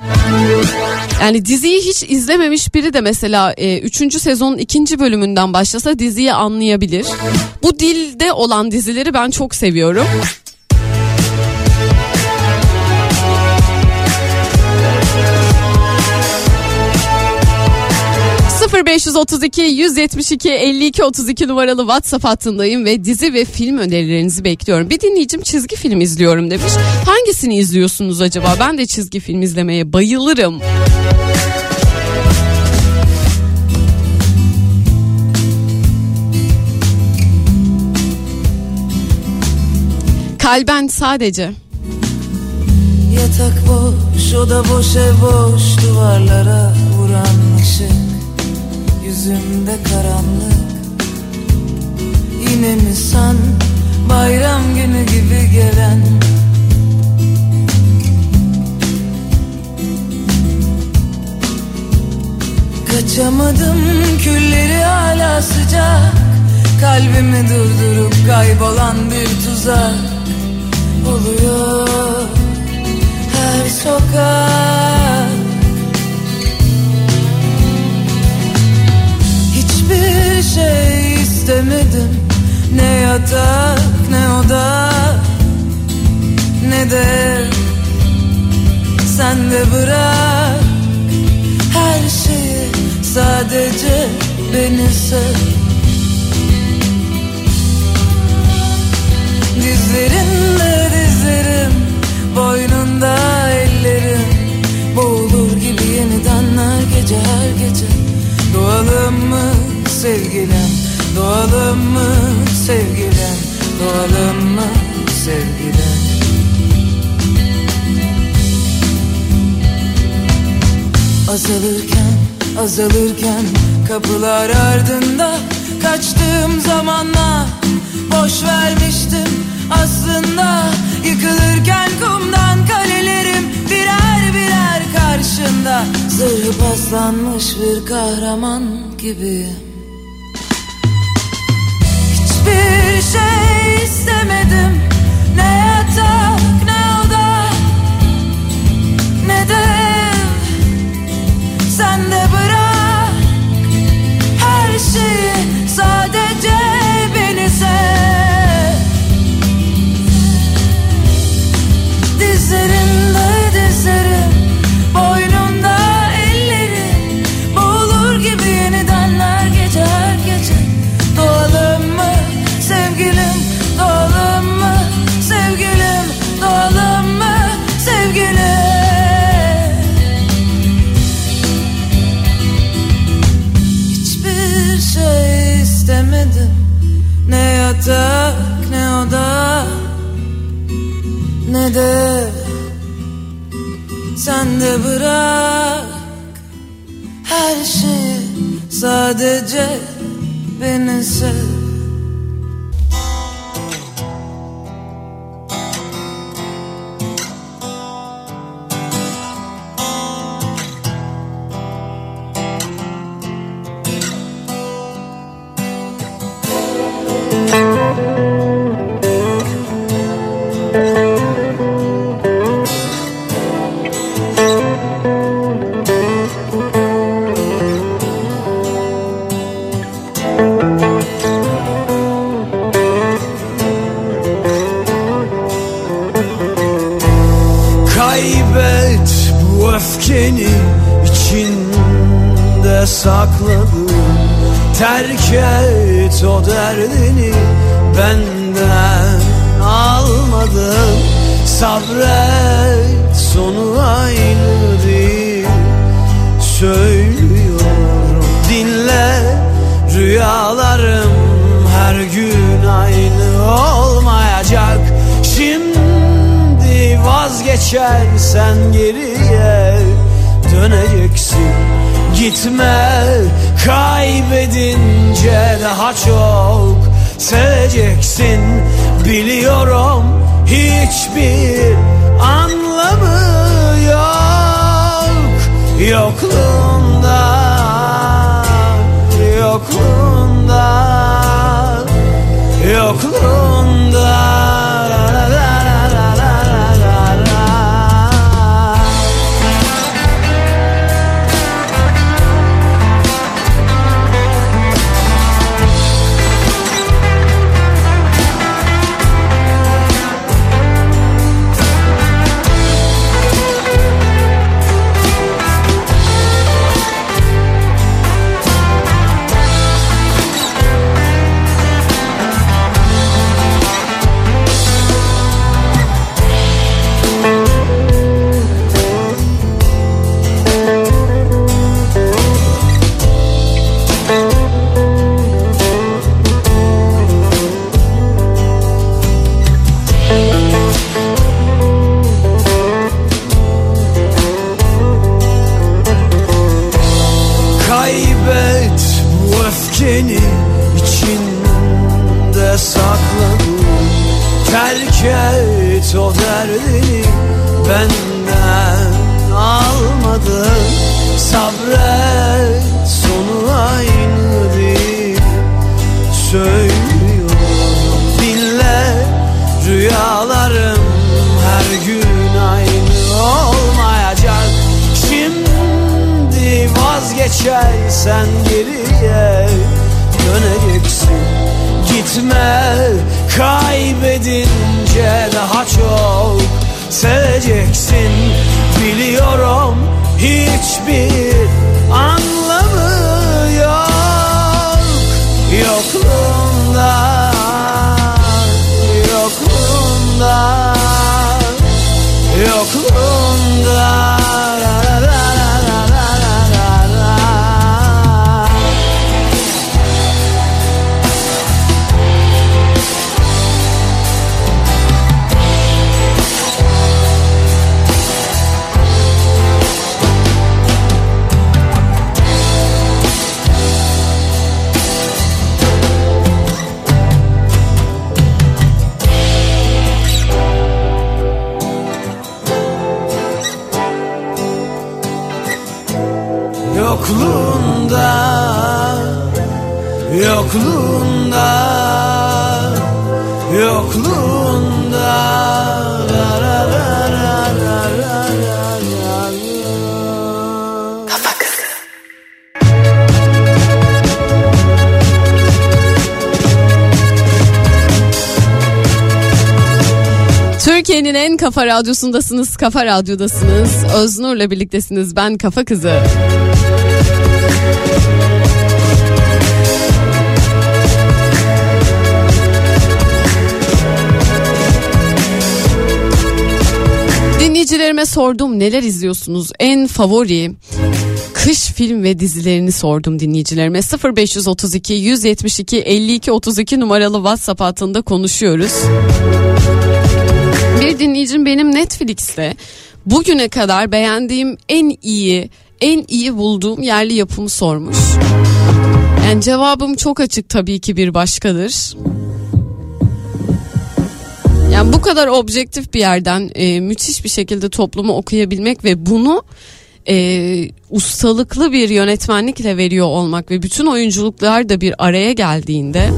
Yani diziyi hiç izlememiş biri de mesela 3. E, sezonun 2. bölümünden başlasa diziyi anlayabilir. Bu dilde olan dizileri ben çok seviyorum. 0532 172 52 32 numaralı WhatsApp hattındayım ve dizi ve film önerilerinizi bekliyorum. Bir dinleyicim çizgi film izliyorum demiş. Hangisini izliyorsunuz acaba? Ben de çizgi film izlemeye bayılırım. Kalben sadece. Yatak boş, oda boş, ev boş Duvarlara vuran ışık Yüzümde karanlık. Yine mi sen bayram günü gibi gelen? Kaçamadım külleri hala sıcak. Kalbimi durdurup kaybolan bir tuzak Oluyor. Her sokak Hiçbir şey istemedim. Ne yatak ne oda Ne de sen de bırak. Her şeyi sadece beni sev. Dizlerinde dizlerim Boynunda ellerim. Boğulur gibi yeniden her gece her gece. Doğalım mı sevgilim Doğalım mı sevgilim Doğalım mı sevgilim Azalırken azalırken kapılar ardında Kaçtığım zamanla boş vermiştim aslında. Yıkılırken kumdan kalelerim birer birer karşında. Zırhı paslanmış bir kahraman gibiyim Hiçbir şey istemedim. Ne yatak ne oda Ne de ev. Bırak Her şeyi Sen de bırak. Her şeyi sadece beni sev longer kafa radyosundasınız, kafa radyodasınız. Öznur'la birliktesiniz. Ben Kafa Kızı. Dinleyicilerime sordum neler izliyorsunuz? En favori kış film ve dizilerini sordum dinleyicilerime. 0532 172 52 32 numaralı WhatsApp hattında konuşuyoruz. Bir dinleyicim benim Netflix'te bugüne kadar beğendiğim en iyi, en iyi bulduğum yerli yapımı sormuş. Yani cevabım çok açık tabii ki bir başkadır. Yani bu kadar objektif bir yerden e, müthiş bir şekilde toplumu okuyabilmek ve bunu e, ustalıklı bir yönetmenlikle veriyor olmak ve bütün oyunculuklar da bir araya geldiğinde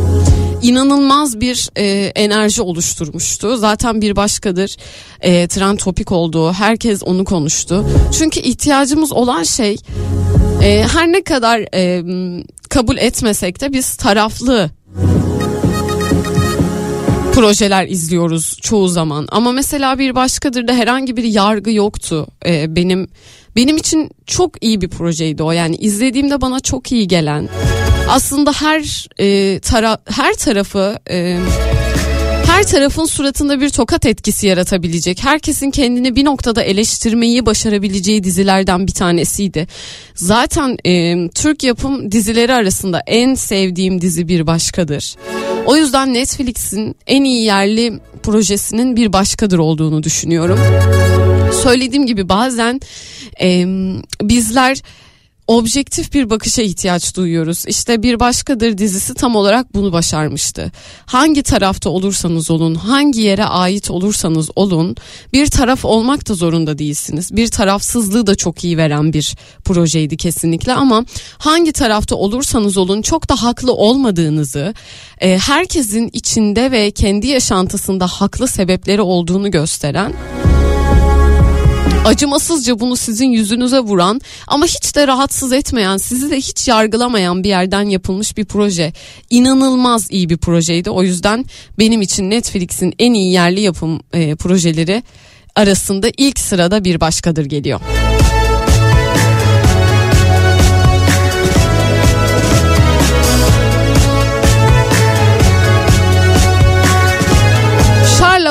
inanılmaz bir e, enerji oluşturmuştu. Zaten bir başkadır e, trend topik olduğu herkes onu konuştu. Çünkü ihtiyacımız olan şey e, her ne kadar e, kabul etmesek de biz taraflı projeler izliyoruz çoğu zaman ama mesela bir başkadır da herhangi bir yargı yoktu Ee, benim benim için çok iyi bir projeydi o yani izlediğimde bana çok iyi gelen aslında her e, tara her tarafı e, her tarafın suratında bir tokat etkisi yaratabilecek, herkesin kendini bir noktada eleştirmeyi başarabileceği dizilerden bir tanesiydi. Zaten e, Türk yapım dizileri arasında en sevdiğim dizi bir başkadır. O yüzden Netflix'in en iyi yerli projesinin bir başkadır olduğunu düşünüyorum. Söylediğim gibi bazen e, bizler objektif bir bakışa ihtiyaç duyuyoruz. İşte bir başkadır dizisi tam olarak bunu başarmıştı. Hangi tarafta olursanız olun, hangi yere ait olursanız olun, bir taraf olmak da zorunda değilsiniz. Bir tarafsızlığı da çok iyi veren bir projeydi kesinlikle ama hangi tarafta olursanız olun çok da haklı olmadığınızı, e, herkesin içinde ve kendi yaşantısında haklı sebepleri olduğunu gösteren acımasızca bunu sizin yüzünüze vuran ama hiç de rahatsız etmeyen, sizi de hiç yargılamayan bir yerden yapılmış bir proje. İnanılmaz iyi bir projeydi. O yüzden benim için Netflix'in en iyi yerli yapım e, projeleri arasında ilk sırada bir başkadır geliyor.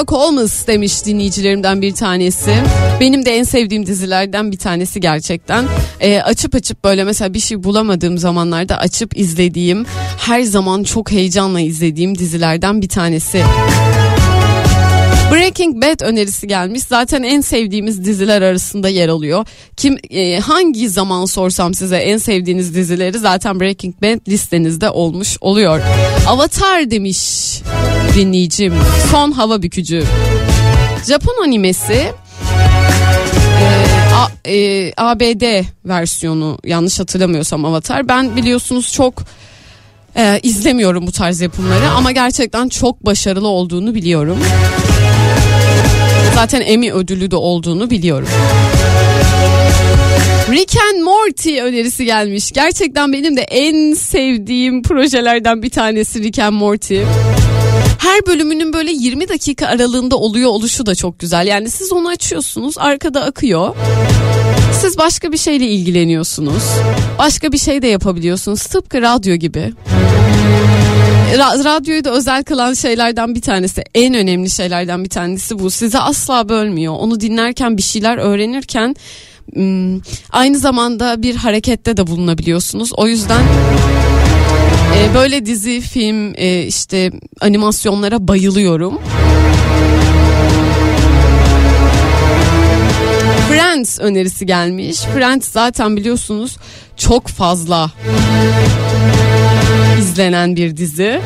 Sherlock Holmes demiş dinleyicilerimden bir tanesi. Benim de en sevdiğim dizilerden bir tanesi gerçekten. Ee, açıp açıp böyle mesela bir şey bulamadığım zamanlarda açıp izlediğim, her zaman çok heyecanla izlediğim dizilerden bir tanesi. Breaking Bad önerisi gelmiş. Zaten en sevdiğimiz diziler arasında yer alıyor. Kim e, hangi zaman sorsam size en sevdiğiniz dizileri zaten Breaking Bad listenizde olmuş oluyor. Avatar demiş dinleyicim. Son hava bükücü. Japon animesi e, A- e, ABD versiyonu yanlış hatırlamıyorsam Avatar. Ben biliyorsunuz çok e, izlemiyorum bu tarz yapımları ama gerçekten çok başarılı olduğunu biliyorum. Zaten Emmy ödülü de olduğunu biliyorum. Rick and Morty önerisi gelmiş. Gerçekten benim de en sevdiğim projelerden bir tanesi Rick and Morty. Her bölümünün böyle 20 dakika aralığında oluyor oluşu da çok güzel. Yani siz onu açıyorsunuz arkada akıyor. Siz başka bir şeyle ilgileniyorsunuz. Başka bir şey de yapabiliyorsunuz. Tıpkı radyo gibi. Ra- radyoyu da özel kılan şeylerden bir tanesi en önemli şeylerden bir tanesi bu. Sizi asla bölmüyor. Onu dinlerken bir şeyler öğrenirken aynı zamanda bir harekette de bulunabiliyorsunuz. O yüzden e, böyle dizi film e, işte animasyonlara bayılıyorum. Friends önerisi gelmiş. Friends zaten biliyorsunuz çok fazla izlenen bir dizi.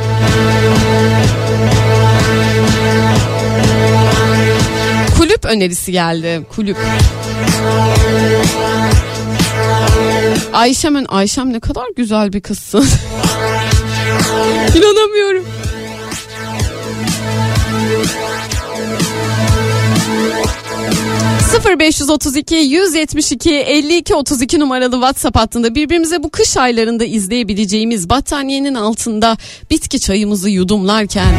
Kulüp önerisi geldi. Kulüp. Ayşem, Ayşem ne kadar güzel bir kızsın. İnanamıyorum. ...0532 172 52 32 numaralı WhatsApp hattında birbirimize bu kış aylarında izleyebileceğimiz battaniyenin altında bitki çayımızı yudumlarken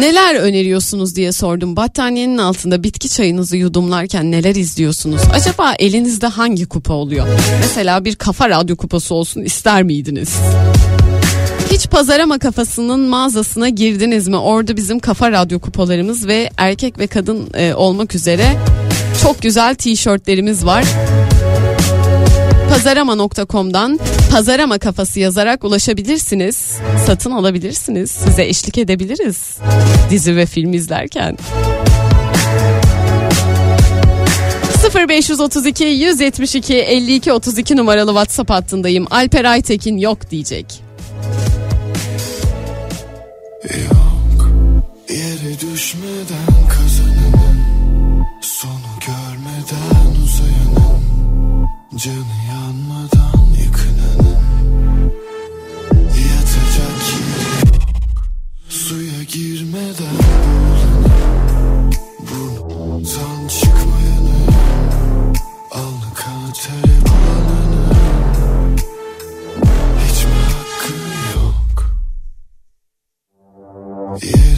Neler öneriyorsunuz diye sordum. Battaniyenin altında bitki çayınızı yudumlarken neler izliyorsunuz? Acaba elinizde hangi kupa oluyor? Mesela bir kafa radyo kupası olsun ister miydiniz? Hiç pazarama kafasının mağazasına girdiniz mi? Orada bizim kafa radyo kupalarımız ve erkek ve kadın e, olmak üzere çok güzel tişörtlerimiz var. Pazarama.com'dan pazarama kafası yazarak ulaşabilirsiniz. Satın alabilirsiniz. Size eşlik edebiliriz. Dizi ve film izlerken. 0532 172 52 32 numaralı WhatsApp hattındayım. Alper Aytekin yok diyecek. Yere düşmeden kazananın Sonu görmeden uzayanın Canı girmeden boğulanın Burnundan çıkmayanın Alnı katere bulananın Hiç mi yok. Yere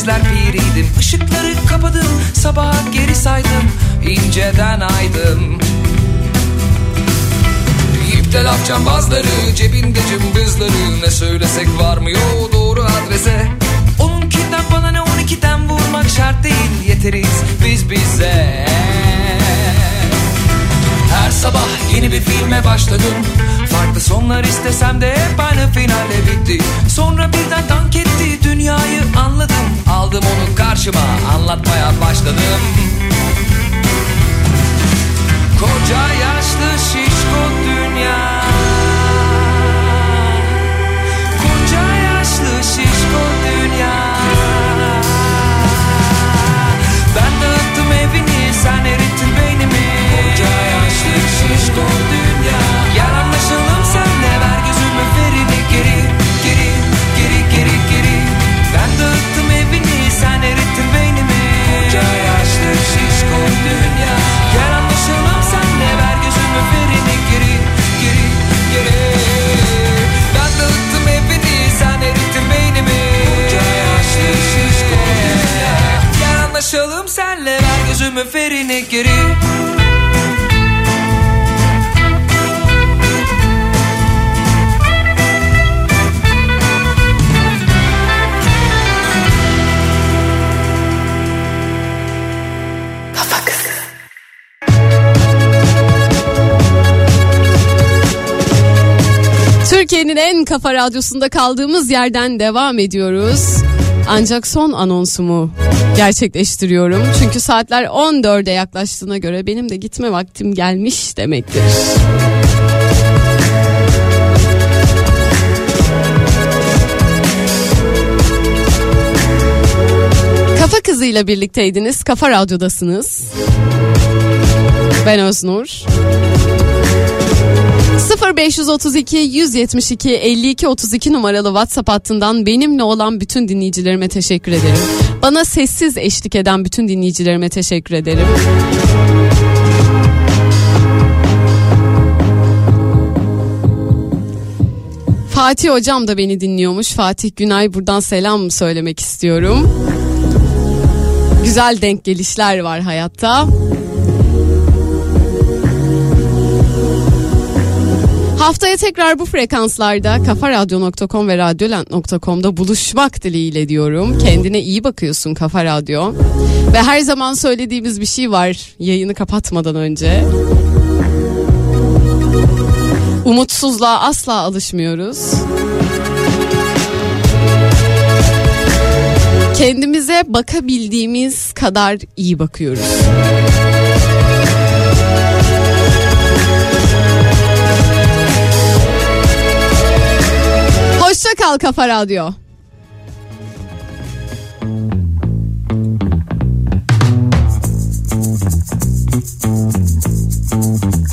dikkatsizler piriydim Işıkları kapadım sabaha geri saydım inceden aydım. İpte laf cambazları cebinde cımbızları Ne söylesek varmıyor doğru adrese. Onunkinden bana ne on ikiden vurmak şart değil Yeteriz biz bize. Her sabah yeni bir filme başladım Farklı sonlar istesem de hep aynı finalle bitti. Sonra birden dank etti dünyayı anladım. Aldım onu karşıma anlatmaya başladım. Koca yaşlı şişko dünya. Koca yaşlı şişko dünya. Ben dağıttım evini sen erittin beynimi. Koca yaşlı şişko dünya Gel anlaşalım senle ver gözümün ferini geri Geri geri geri geri. Ben dağıttım evini sen erittin beynimi. Koca yaşlı şişko dünya. Gel anlaşalım senle ver gözümün ferini geri Geri geri. Ben dağıttım evini sen erittin beynimi. Koca yaşlı şişko dünya. Gel anlaşalım senle ver gözümün ferini geri Türkiye'nin en kafa radyosunda kaldığımız yerden devam ediyoruz. Ancak son anonsumu gerçekleştiriyorum. Çünkü saatler 14'e yaklaştığına göre benim de gitme vaktim gelmiş demektir. Kafa kızıyla birlikteydiniz. Kafa radyodasınız. Ben Öznur. 0532 172 52 32 numaralı WhatsApp hattından benimle olan bütün dinleyicilerime teşekkür ederim. Bana sessiz eşlik eden bütün dinleyicilerime teşekkür ederim. Fatih hocam da beni dinliyormuş. Fatih Günay buradan selam söylemek istiyorum. Güzel denk gelişler var hayatta. Haftaya tekrar bu frekanslarda kafaradyo.com ve radyolent.com'da buluşmak dileğiyle diyorum. Kendine iyi bakıyorsun Kafa Radyo. Ve her zaman söylediğimiz bir şey var yayını kapatmadan önce. Umutsuzluğa asla alışmıyoruz. Kendimize bakabildiğimiz kadar iyi bakıyoruz. Kral Kafa Radyo. Thank